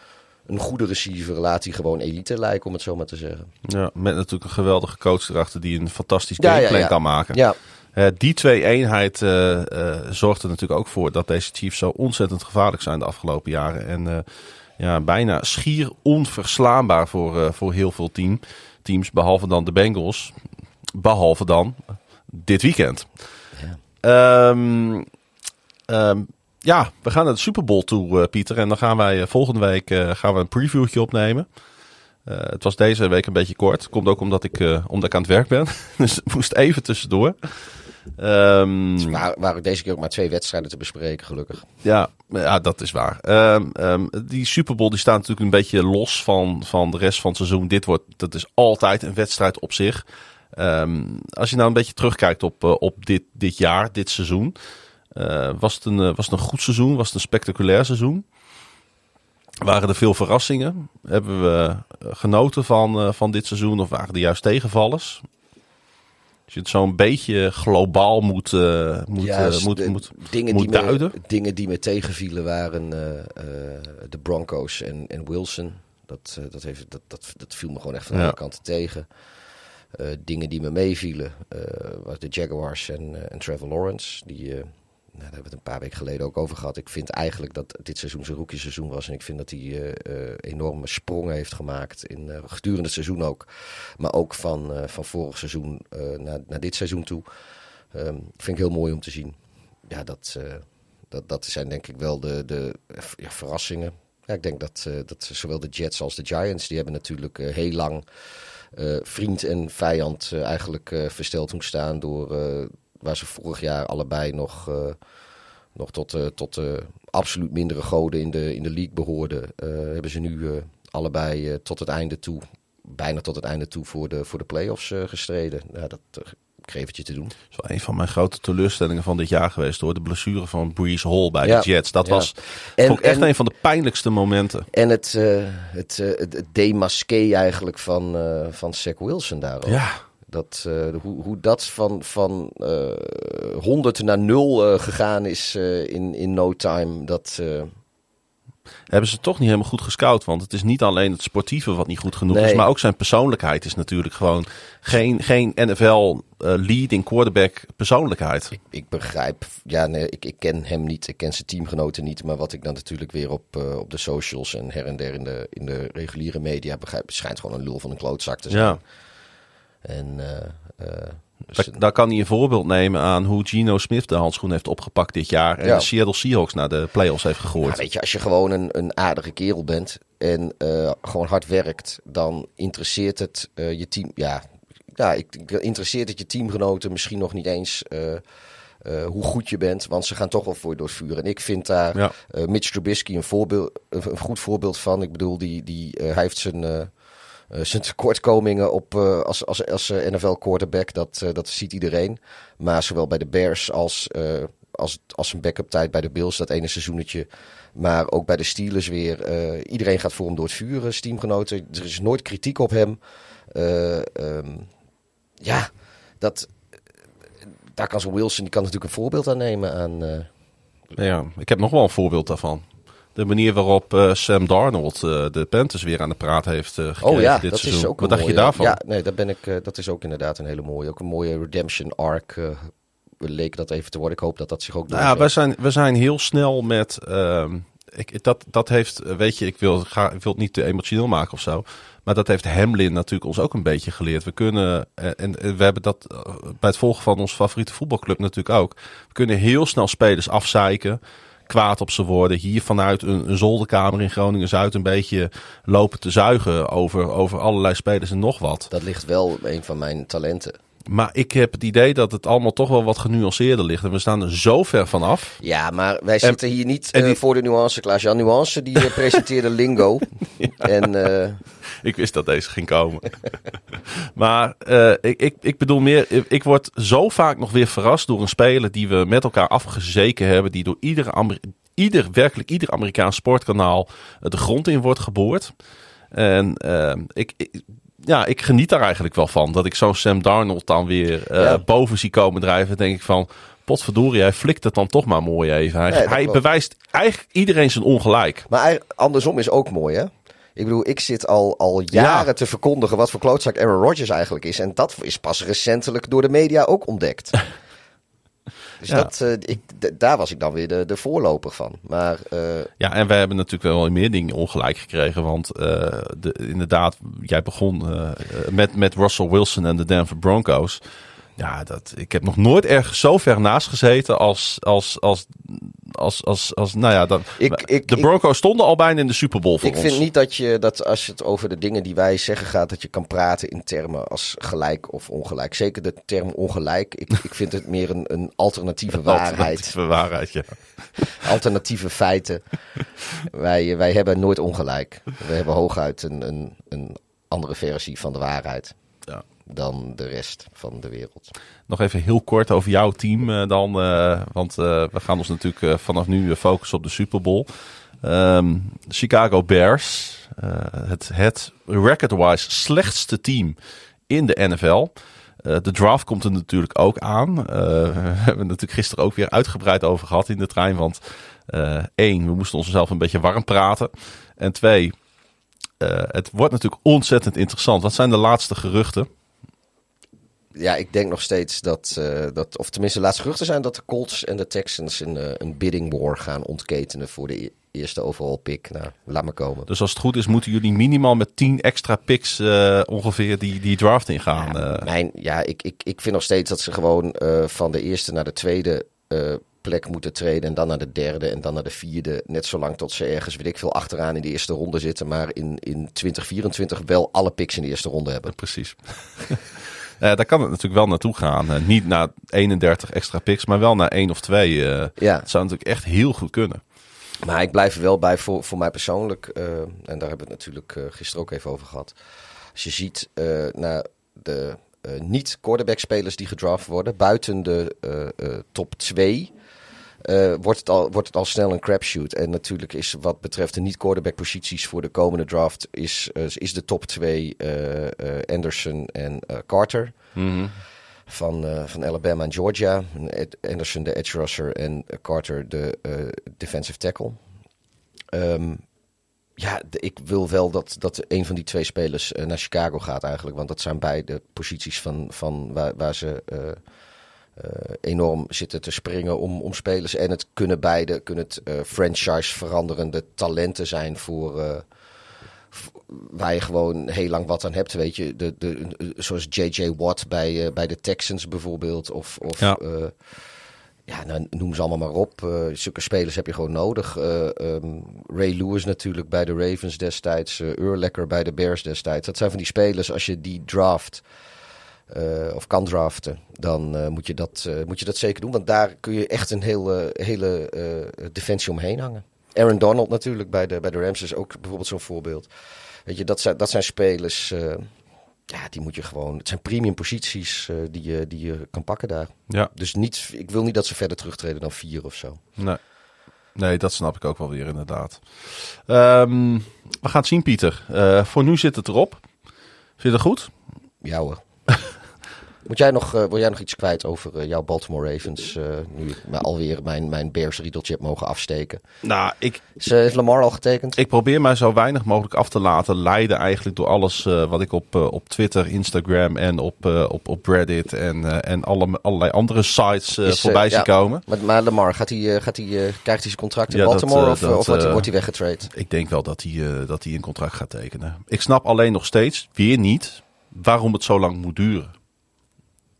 [SPEAKER 4] een goede receiver, laat hij gewoon elite lijken, om het zo maar te zeggen.
[SPEAKER 3] Ja, met natuurlijk een geweldige coach erachter die een fantastisch gameplan
[SPEAKER 4] ja,
[SPEAKER 3] kan maken.
[SPEAKER 4] Ja.
[SPEAKER 3] Uh, die twee eenheid uh, zorgt er natuurlijk ook voor dat deze Chiefs zo ontzettend gevaarlijk zijn de afgelopen jaren. En ja, bijna schier onverslaanbaar voor, voor heel veel team, teams, behalve dan de Bengals. Behalve dan dit weekend. Ja. Um, Um, ja, we gaan naar de Super Bowl toe, uh, Pieter. En dan gaan wij uh, volgende week uh, gaan we een previewtje opnemen. het was deze week een beetje kort. Komt ook omdat ik, omdat ik aan het werk ben. dus het moest even tussendoor.
[SPEAKER 4] Um, dus waren, waren deze keer ook maar twee wedstrijden te bespreken, gelukkig.
[SPEAKER 3] Ja, ja dat is waar. Um, die Super Bowl die staat natuurlijk een beetje los van, van de rest van het seizoen. Dit wordt, dat is altijd een wedstrijd op zich. als je nou een beetje terugkijkt op, op dit, dit jaar, dit seizoen. Uh, was, het een, uh, was het een goed seizoen? Was het een spectaculair seizoen? Waren er veel verrassingen? Hebben we eh, genoten van, van dit seizoen of waren er juist tegenvallers? Als je het zo'n beetje globaal moet, moet, moet, de, moet, dingen, moet
[SPEAKER 4] die
[SPEAKER 3] duiden.
[SPEAKER 4] Me, dingen die me tegenvielen waren de Broncos en, en Wilson. Dat, dat, heeft, dat, dat, dat viel me gewoon echt van alle kanten tegen. dingen die me meevielen waren de Jaguars en, en Trevor Lawrence. Die nou, daar hebben we het een paar weken geleden ook over gehad. Ik vind eigenlijk dat dit seizoen zijn rookie seizoen was. En ik vind dat hij uh, uh, enorme sprongen heeft gemaakt. In, uh, gedurende het seizoen ook. Maar ook van, van vorig seizoen naar, naar dit seizoen toe. Um, vind ik heel mooi om te zien. Ja, dat, dat, dat zijn denk ik wel de, de ja, verrassingen. Ja, ik denk dat, dat zowel de Jets als de Giants... die hebben natuurlijk heel lang vriend en vijand eigenlijk versteld doen staan door waar ze vorig jaar allebei nog, nog tot, tot absoluut mindere goden in de, in de league behoorden, hebben ze nu allebei tot het einde toe, bijna tot het einde toe voor de, voor de play-offs gestreden. Ja, dat krevertje te doen. Dat
[SPEAKER 3] is wel een van mijn grote teleurstellingen van dit jaar geweest hoor. De blessure van Breeze Hall bij de Jets. Dat was en, echt een van de pijnlijkste momenten.
[SPEAKER 4] En het, uh, het, uh, het, demasqué eigenlijk van, uh, van Zach Wilson daarop.
[SPEAKER 3] Ja.
[SPEAKER 4] Dat, hoe, hoe dat van, van 100 naar 0 gegaan is in, in no time. Dat,
[SPEAKER 3] hebben ze toch niet helemaal goed gescout. Want het is niet alleen het sportieve wat niet goed genoeg is, maar ook zijn persoonlijkheid is natuurlijk gewoon geen, geen NFL uh, leading quarterback persoonlijkheid.
[SPEAKER 4] Ik, ik, begrijp, ja, nee, ik, ik ken hem niet, ik ken zijn teamgenoten niet, maar wat ik dan natuurlijk weer op, uh, op de socials en her en der in de, in de reguliere media begrijp, schijnt gewoon een lul van een klootzak te zijn. Ja. En uh,
[SPEAKER 3] dus daar, kan hij een voorbeeld nemen aan hoe Gino Smith de handschoen heeft opgepakt dit jaar. En de Seattle Seahawks naar de playoffs heeft gegooid.
[SPEAKER 4] Ja, weet je, als je gewoon een, een aardige kerel bent en uh, gewoon hard werkt, dan interesseert het je team. Ja, ja ik, interesseert het je teamgenoten misschien nog niet eens. Uh, hoe goed je bent, want ze gaan toch wel voor je door het vuur. En ik vind daar ja. Mitch Trubisky een, voorbeeld, een, goed voorbeeld van. Ik bedoel, die, die, hij heeft zijn zijn tekortkomingen op, uh, als, als, als uh, NFL quarterback, dat, dat ziet iedereen. Maar zowel bij de Bears als, als, als een backup tijd bij de Bills, dat ene seizoenetje. Maar ook bij de Steelers weer. iedereen gaat voor hem door het vuur, teamgenoten. Er is nooit kritiek op hem. Um, ja, dat, daar kan zo'n Wilson, die kan natuurlijk een voorbeeld aan nemen aan...
[SPEAKER 3] Ja, ik heb nog wel een voorbeeld daarvan de manier waarop uh, Sam Darnold uh, de Panthers weer aan de praat heeft uh, gekregen oh ja, dit dat seizoen. Is ook Wat dacht
[SPEAKER 4] mooie,
[SPEAKER 3] je daarvan?
[SPEAKER 4] Ja, nee, dat, ben ik, dat is ook inderdaad een hele mooie. Ook een mooie redemption arc leek dat even te worden. Ik hoop dat dat zich ook
[SPEAKER 3] nou Ja, we zijn, we zijn heel snel met... Ehm, ik, dat, dat heeft, weet je, ik wil, ga, ik wil het niet te emotioneel maken of zo. Maar dat heeft Hamlin natuurlijk ons ook een beetje geleerd. We kunnen, en we hebben dat bij het volgen van onze favoriete voetbalclub natuurlijk ook. We kunnen heel snel spelers afzeiken kwaad op ze worden. Hier vanuit een, zolderkamer in Groningen-Zuid een beetje lopen te zuigen over, over allerlei spelers en nog wat.
[SPEAKER 4] Dat ligt wel een van mijn talenten.
[SPEAKER 3] Maar ik heb het idee dat het allemaal toch wel wat genuanceerder ligt. En we staan er zo ver vanaf.
[SPEAKER 4] Ja, maar wij zitten hier niet uh, voor de nuance, Klaas-Jan. Nuance die uh, presenteerde Lingo. En, uh...
[SPEAKER 3] Ik wist dat deze ging komen. maar ik, ik, ik bedoel meer, ik word zo vaak nog weer verrast door een speler die we met elkaar afgezeken hebben. Die door iedere, ieder, werkelijk ieder Amerikaans sportkanaal de grond in wordt geboord. En ik, ik ja, ik geniet daar eigenlijk wel van. Dat ik zo Sam Darnold dan weer uh, boven zie komen drijven. denk ik van, potverdorie, hij flikt het dan toch maar mooi even. Hij, hij bewijst eigenlijk iedereen zijn ongelijk.
[SPEAKER 4] Maar andersom is ook mooi, hè? Ik bedoel, ik zit al, al jaren te verkondigen wat voor klootzak Aaron Rodgers eigenlijk is. En dat is pas recentelijk door de media ook ontdekt. Dus dat, uh, ik, daar was ik dan weer de, de voorloper van. Maar, uh...
[SPEAKER 3] Ja, en we hebben natuurlijk wel meer dingen ongelijk gekregen. Want uh, de, inderdaad, jij begon met, met Russell Wilson en de Denver Broncos. Ja, dat, ik heb nog nooit ergens zo ver naast gezeten als, als, als, als, als, als nou ja, dat, ik, ik, de Broncos stonden al bijna in de Super Bowl voor
[SPEAKER 4] ik vind niet dat je, dat als het over de dingen die wij zeggen gaat, dat je kan praten in termen als gelijk of ongelijk. Zeker de term ongelijk. Ik, ik vind het meer een, een alternatieve waarheid.
[SPEAKER 3] Alternatieve waarheid, ja.
[SPEAKER 4] Alternatieve feiten. wij, wij hebben nooit ongelijk. We hebben hooguit een, een, een andere versie van de waarheid. Ja dan de rest van de wereld.
[SPEAKER 3] Nog even heel kort over jouw team uh, dan. Uh, want uh, we gaan ons natuurlijk vanaf nu focussen op de Super Bowl. Um, Chicago Bears, het, het record-wise slechtste team in de NFL. de draft komt er natuurlijk ook aan. we hebben natuurlijk gisteren ook weer uitgebreid over gehad in de trein. Want één, we moesten onszelf een beetje warm praten. En twee, het wordt natuurlijk ontzettend interessant. Wat zijn de laatste geruchten?
[SPEAKER 4] Ja, ik denk nog steeds dat, uh, dat, of tenminste de laatste geruchten zijn dat de Colts en de Texans een, uh, een bidding war gaan ontketenen voor de e-, eerste overall pick. Nou, laat maar komen.
[SPEAKER 3] Dus als het goed is, moeten jullie minimaal met 10 extra picks uh, ongeveer die, die draft ingaan.
[SPEAKER 4] Ja, mijn, ja ik, ik, ik vind nog steeds dat ze gewoon van de eerste naar de tweede plek moeten treden. En dan naar de derde en dan naar de vierde. Net zolang tot ze ergens, weet ik veel, achteraan in de eerste ronde zitten. Maar in, in 2024 wel alle picks in de eerste ronde hebben.
[SPEAKER 3] Precies. Uh, daar kan het natuurlijk wel naartoe gaan. Uh, niet naar 31 extra picks, maar wel naar één of twee. Uh, ja. Het zou natuurlijk echt heel goed kunnen.
[SPEAKER 4] Maar ik blijf er wel bij voor, voor mij persoonlijk. en daar hebben we het natuurlijk gisteren ook even over gehad. Als je ziet naar de niet-quarterback-spelers die gedraft worden, buiten de top 2. Uh, wordt, het al, wordt het al snel een crapshoot. En natuurlijk is wat betreft de niet-quarterback posities voor de komende draft... is, uh, is de top 2 uh, Anderson en Carter. Mm -hmm. van, van Alabama en Georgia. Anderson de edge rusher en Carter de defensive tackle. Um, ja, ik wil wel dat, dat een van die twee spelers naar Chicago gaat eigenlijk. Want dat zijn beide posities van, van waar, waar ze enorm zitten te springen om, om spelers. En het kunnen beide, kunnen het uh, franchise veranderende talenten zijn voor, uh, waar je gewoon heel lang wat aan hebt. Weet je, de, de, zoals J.J. Watt bij, bij de Texans bijvoorbeeld. Of, of ja. ja, nou, noem ze allemaal maar op. zulke spelers heb je gewoon nodig. Um, Ray Lewis natuurlijk bij de Ravens destijds. Uh, Urlecker bij de Bears destijds. Dat zijn van die spelers, als je die draft uh, of kan draften, dan uh, moet, je dat, uh, moet je dat zeker doen. Want daar kun je echt een hele, hele defensie omheen hangen. Aaron Donald natuurlijk bij de, bij de Rams is ook bijvoorbeeld zo'n voorbeeld. Weet je, dat zijn, dat zijn spelers, ja, die moet je gewoon... Het zijn premium posities die, je, die je kan pakken daar. Ja. Dus niet, ik wil niet dat ze verder terugtreden dan vier of zo.
[SPEAKER 3] Nee. Nee, dat snap ik ook wel weer inderdaad. Um, we gaan het zien, Pieter. voor nu zit het erop. Vind je dat goed?
[SPEAKER 4] Ja hoor. Moet jij nog, uh, wil jij nog iets kwijt over uh, jouw Baltimore Ravens? Uh, nu ik alweer mijn, mijn Bears riedeltje heb mogen afsteken.
[SPEAKER 3] Nou, ik...
[SPEAKER 4] Is, heeft Lamar al getekend?
[SPEAKER 3] Ik probeer mij zo weinig mogelijk af te laten leiden eigenlijk door alles wat ik op, op Twitter, Instagram en op, op, op Reddit en, en alle, allerlei andere sites Is, voorbij zien ja, komen.
[SPEAKER 4] Maar, maar Lamar, gaat hij, gaat hij, krijgt hij zijn contract in ja, Baltimore dat, of, dat, of wordt, hij, wordt hij?
[SPEAKER 3] Ik denk wel dat hij, dat hij een contract gaat tekenen. Ik snap alleen nog steeds weer niet waarom het zo lang moet duren.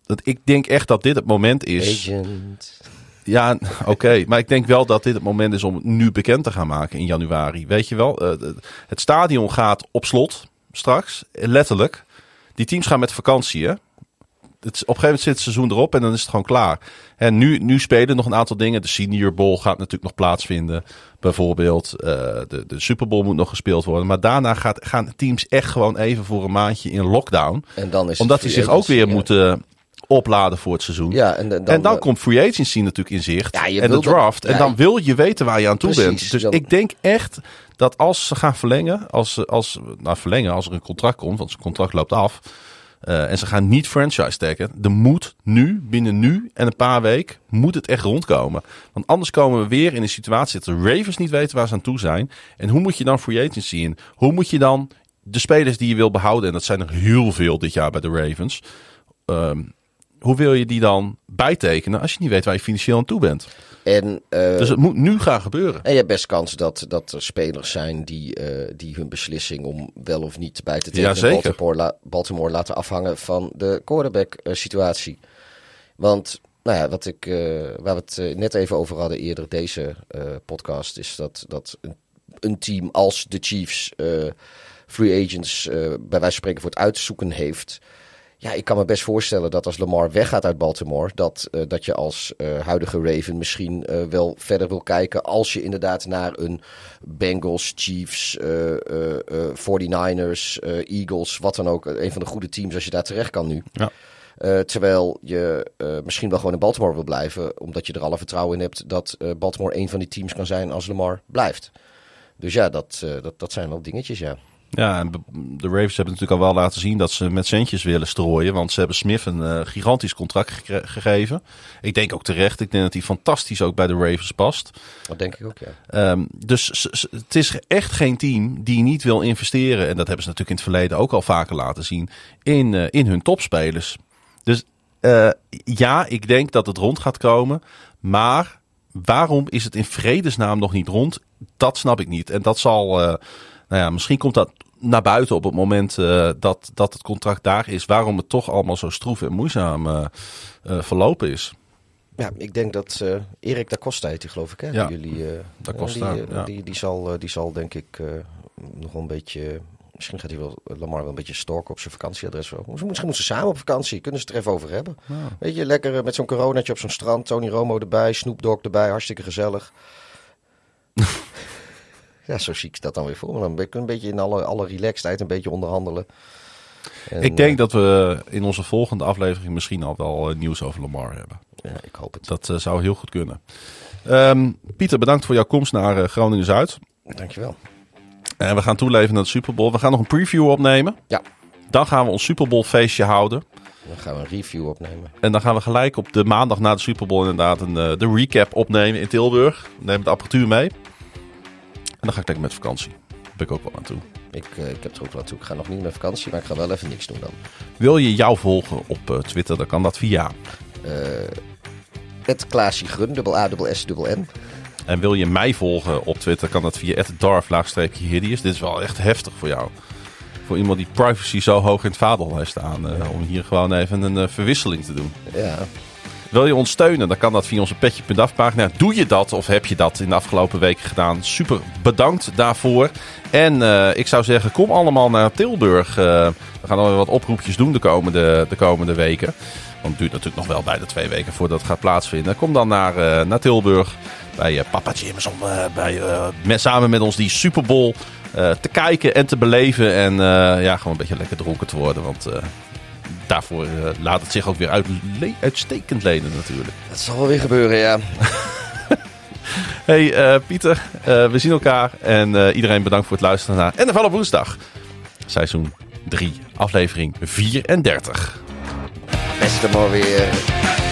[SPEAKER 3] Dat, ik denk echt dat dit het moment is.
[SPEAKER 4] Agent.
[SPEAKER 3] Ja, oké. maar ik denk wel dat dit het moment is om het nu bekend te gaan maken in januari. Weet je wel, uh, het stadion gaat op slot straks, letterlijk. Die teams gaan met vakantie, hè? Het, op een gegeven moment zit het seizoen erop en dan is het gewoon klaar. En nu, nu spelen nog een aantal dingen. De Senior Bowl gaat natuurlijk nog plaatsvinden. Bijvoorbeeld, uh, de, de Super Bowl moet nog gespeeld worden. Maar daarna gaat, gaan teams echt gewoon even voor een maandje in lockdown.
[SPEAKER 4] En dan is
[SPEAKER 3] Omdat die zich ook weer moeten opladen voor het seizoen. Ja, en, dan, en dan komt free agency natuurlijk in zicht. Ja, en de draft. en dan wil je weten waar je aan toe bent. Dus ik denk echt dat als ze gaan verlengen, als, als, nou verlengen, als er een contract komt, want zijn contract loopt af. Uh, en ze gaan niet franchise taggen. Er moet nu, binnen nu en een paar weken, moet het echt rondkomen. Want anders komen we weer in een situatie dat de Ravens niet weten waar ze aan toe zijn. En hoe moet je dan free agency in? Hoe moet je dan de spelers die je wil behouden, en dat zijn er heel veel dit jaar bij de Ravens. Um, hoe wil je die dan bijtekenen als je niet weet waar je financieel aan toe bent? En, uh, dus het moet nu gaan gebeuren.
[SPEAKER 4] En je hebt best kans dat, dat er spelers zijn die, uh, die hun beslissing om wel of niet bij te tekenen ja, Baltimore, la, Baltimore, laten afhangen van de quarterback uh, situatie. Want nou ja, wat ik, waar we het net even over hadden eerder deze podcast, is dat, dat een, een, team als de Chiefs free agents bij wijze van spreken voor het uitzoeken heeft. Ja, ik kan me best voorstellen dat als Lamar weggaat uit Baltimore, dat, uh, dat je als uh, huidige Raven misschien uh, wel verder wil kijken. Als je inderdaad naar een Bengals, Chiefs, 49ers, Eagles, wat dan ook, een van de goede teams als je daar terecht kan nu. Ja. terwijl je misschien wel gewoon in Baltimore wil blijven, omdat je er alle vertrouwen in hebt dat Baltimore een van die teams kan zijn als Lamar blijft. Dus ja, dat, dat, dat zijn wel dingetjes, ja.
[SPEAKER 3] Ja, en de Ravens hebben natuurlijk al wel laten zien dat ze met centjes willen strooien. Want ze hebben Smith een uh, gigantisch contract gegeven. Ik denk ook terecht. Ik denk dat hij fantastisch ook bij de Ravens past.
[SPEAKER 4] Dat denk ik ook, ja.
[SPEAKER 3] Um, dus het is echt geen team die niet wil investeren. En dat hebben ze natuurlijk in het verleden ook al vaker laten zien. In, uh, in hun topspelers. Dus uh, ja, ik denk dat het rond gaat komen. Maar waarom is het in vredesnaam nog niet rond? Dat snap ik niet. En dat zal nou ja, misschien komt dat naar buiten op het moment uh, dat, dat het contract daar is. Waarom het toch allemaal zo stroef en moeizaam uh, uh, verlopen is.
[SPEAKER 4] Ja, ik denk dat Erik da Costa heet die, geloof ik, hè?
[SPEAKER 3] Ja,
[SPEAKER 4] Jullie,
[SPEAKER 3] da Costa,
[SPEAKER 4] die,
[SPEAKER 3] ja.
[SPEAKER 4] die, die, zal, die zal denk ik nog wel een beetje... Misschien gaat hij wel, Lamar wel een beetje stalken op zijn vakantieadres. Misschien moeten ze samen op vakantie. Kunnen ze het er even over hebben.
[SPEAKER 3] Ja.
[SPEAKER 4] Weet je, lekker met zo'n coronatje op zo'n strand. Tony Romo erbij, Snoop Dogg erbij. Hartstikke gezellig. ja, zo zie ik dat dan weer voor. Maar dan ben ik een beetje in alle, alle relaxedheid een beetje onderhandelen.
[SPEAKER 3] En, ik denk uh, dat we in onze volgende aflevering misschien al wel uh, nieuws over Lamar hebben.
[SPEAKER 4] Ja, ik hoop het.
[SPEAKER 3] Dat uh, zou heel goed kunnen. Um, Pieter, bedankt voor jouw komst naar Groningen-Zuid.
[SPEAKER 4] Dankjewel.
[SPEAKER 3] En we gaan toeleven naar de Super Bowl. We gaan nog een preview opnemen.
[SPEAKER 4] Ja.
[SPEAKER 3] Dan gaan we ons Super Bowl feestje houden.
[SPEAKER 4] Dan gaan we een review opnemen.
[SPEAKER 3] En dan gaan we gelijk op de maandag na de Super Bowl inderdaad een, uh, de recap opnemen in Tilburg. Neem de apparatuur mee. En dan ga ik lekker met vakantie. Daar ben ik ook wel aan toe.
[SPEAKER 4] Ik, uh, ik heb er ook wel aan toe. Ik ga nog niet met vakantie, maar ik ga wel even niks doen dan.
[SPEAKER 3] Wil je jou volgen op uh, Twitter, dan kan dat via...
[SPEAKER 4] Het Klaasje Grun, dubbel A, dubbel S, dubbel N.
[SPEAKER 3] En wil je mij volgen op Twitter, kan dat via darf-hideous. Dit is wel echt heftig voor jou. Voor iemand die privacy zo hoog in het vaandel heeft staan. Uh, om hier gewoon even een uh, verwisseling te doen.
[SPEAKER 4] Ja.
[SPEAKER 3] Wil je ons steunen, dan kan dat via onze petje.af pagina. Doe je dat of heb je dat in de afgelopen weken gedaan? Super bedankt daarvoor. En uh, ik zou zeggen, kom allemaal naar Tilburg. we gaan nog wat oproepjes doen de komende, de komende weken. Want het duurt natuurlijk nog wel bijna twee weken voordat het gaat plaatsvinden. Kom dan naar, naar Tilburg bij Papa Jim's om bij, met, samen met ons die Super Bowl te kijken en te beleven. En ja, gewoon een beetje lekker dronken te worden. Want daarvoor laat het zich ook weer uit, uitstekend lenen natuurlijk.
[SPEAKER 4] Dat zal wel weer gebeuren, ja.
[SPEAKER 3] hey Pieter, we zien elkaar. En iedereen bedankt voor het luisteren naar NFL op woensdag. Seizoen 3, aflevering 34.
[SPEAKER 4] Beste maar weer.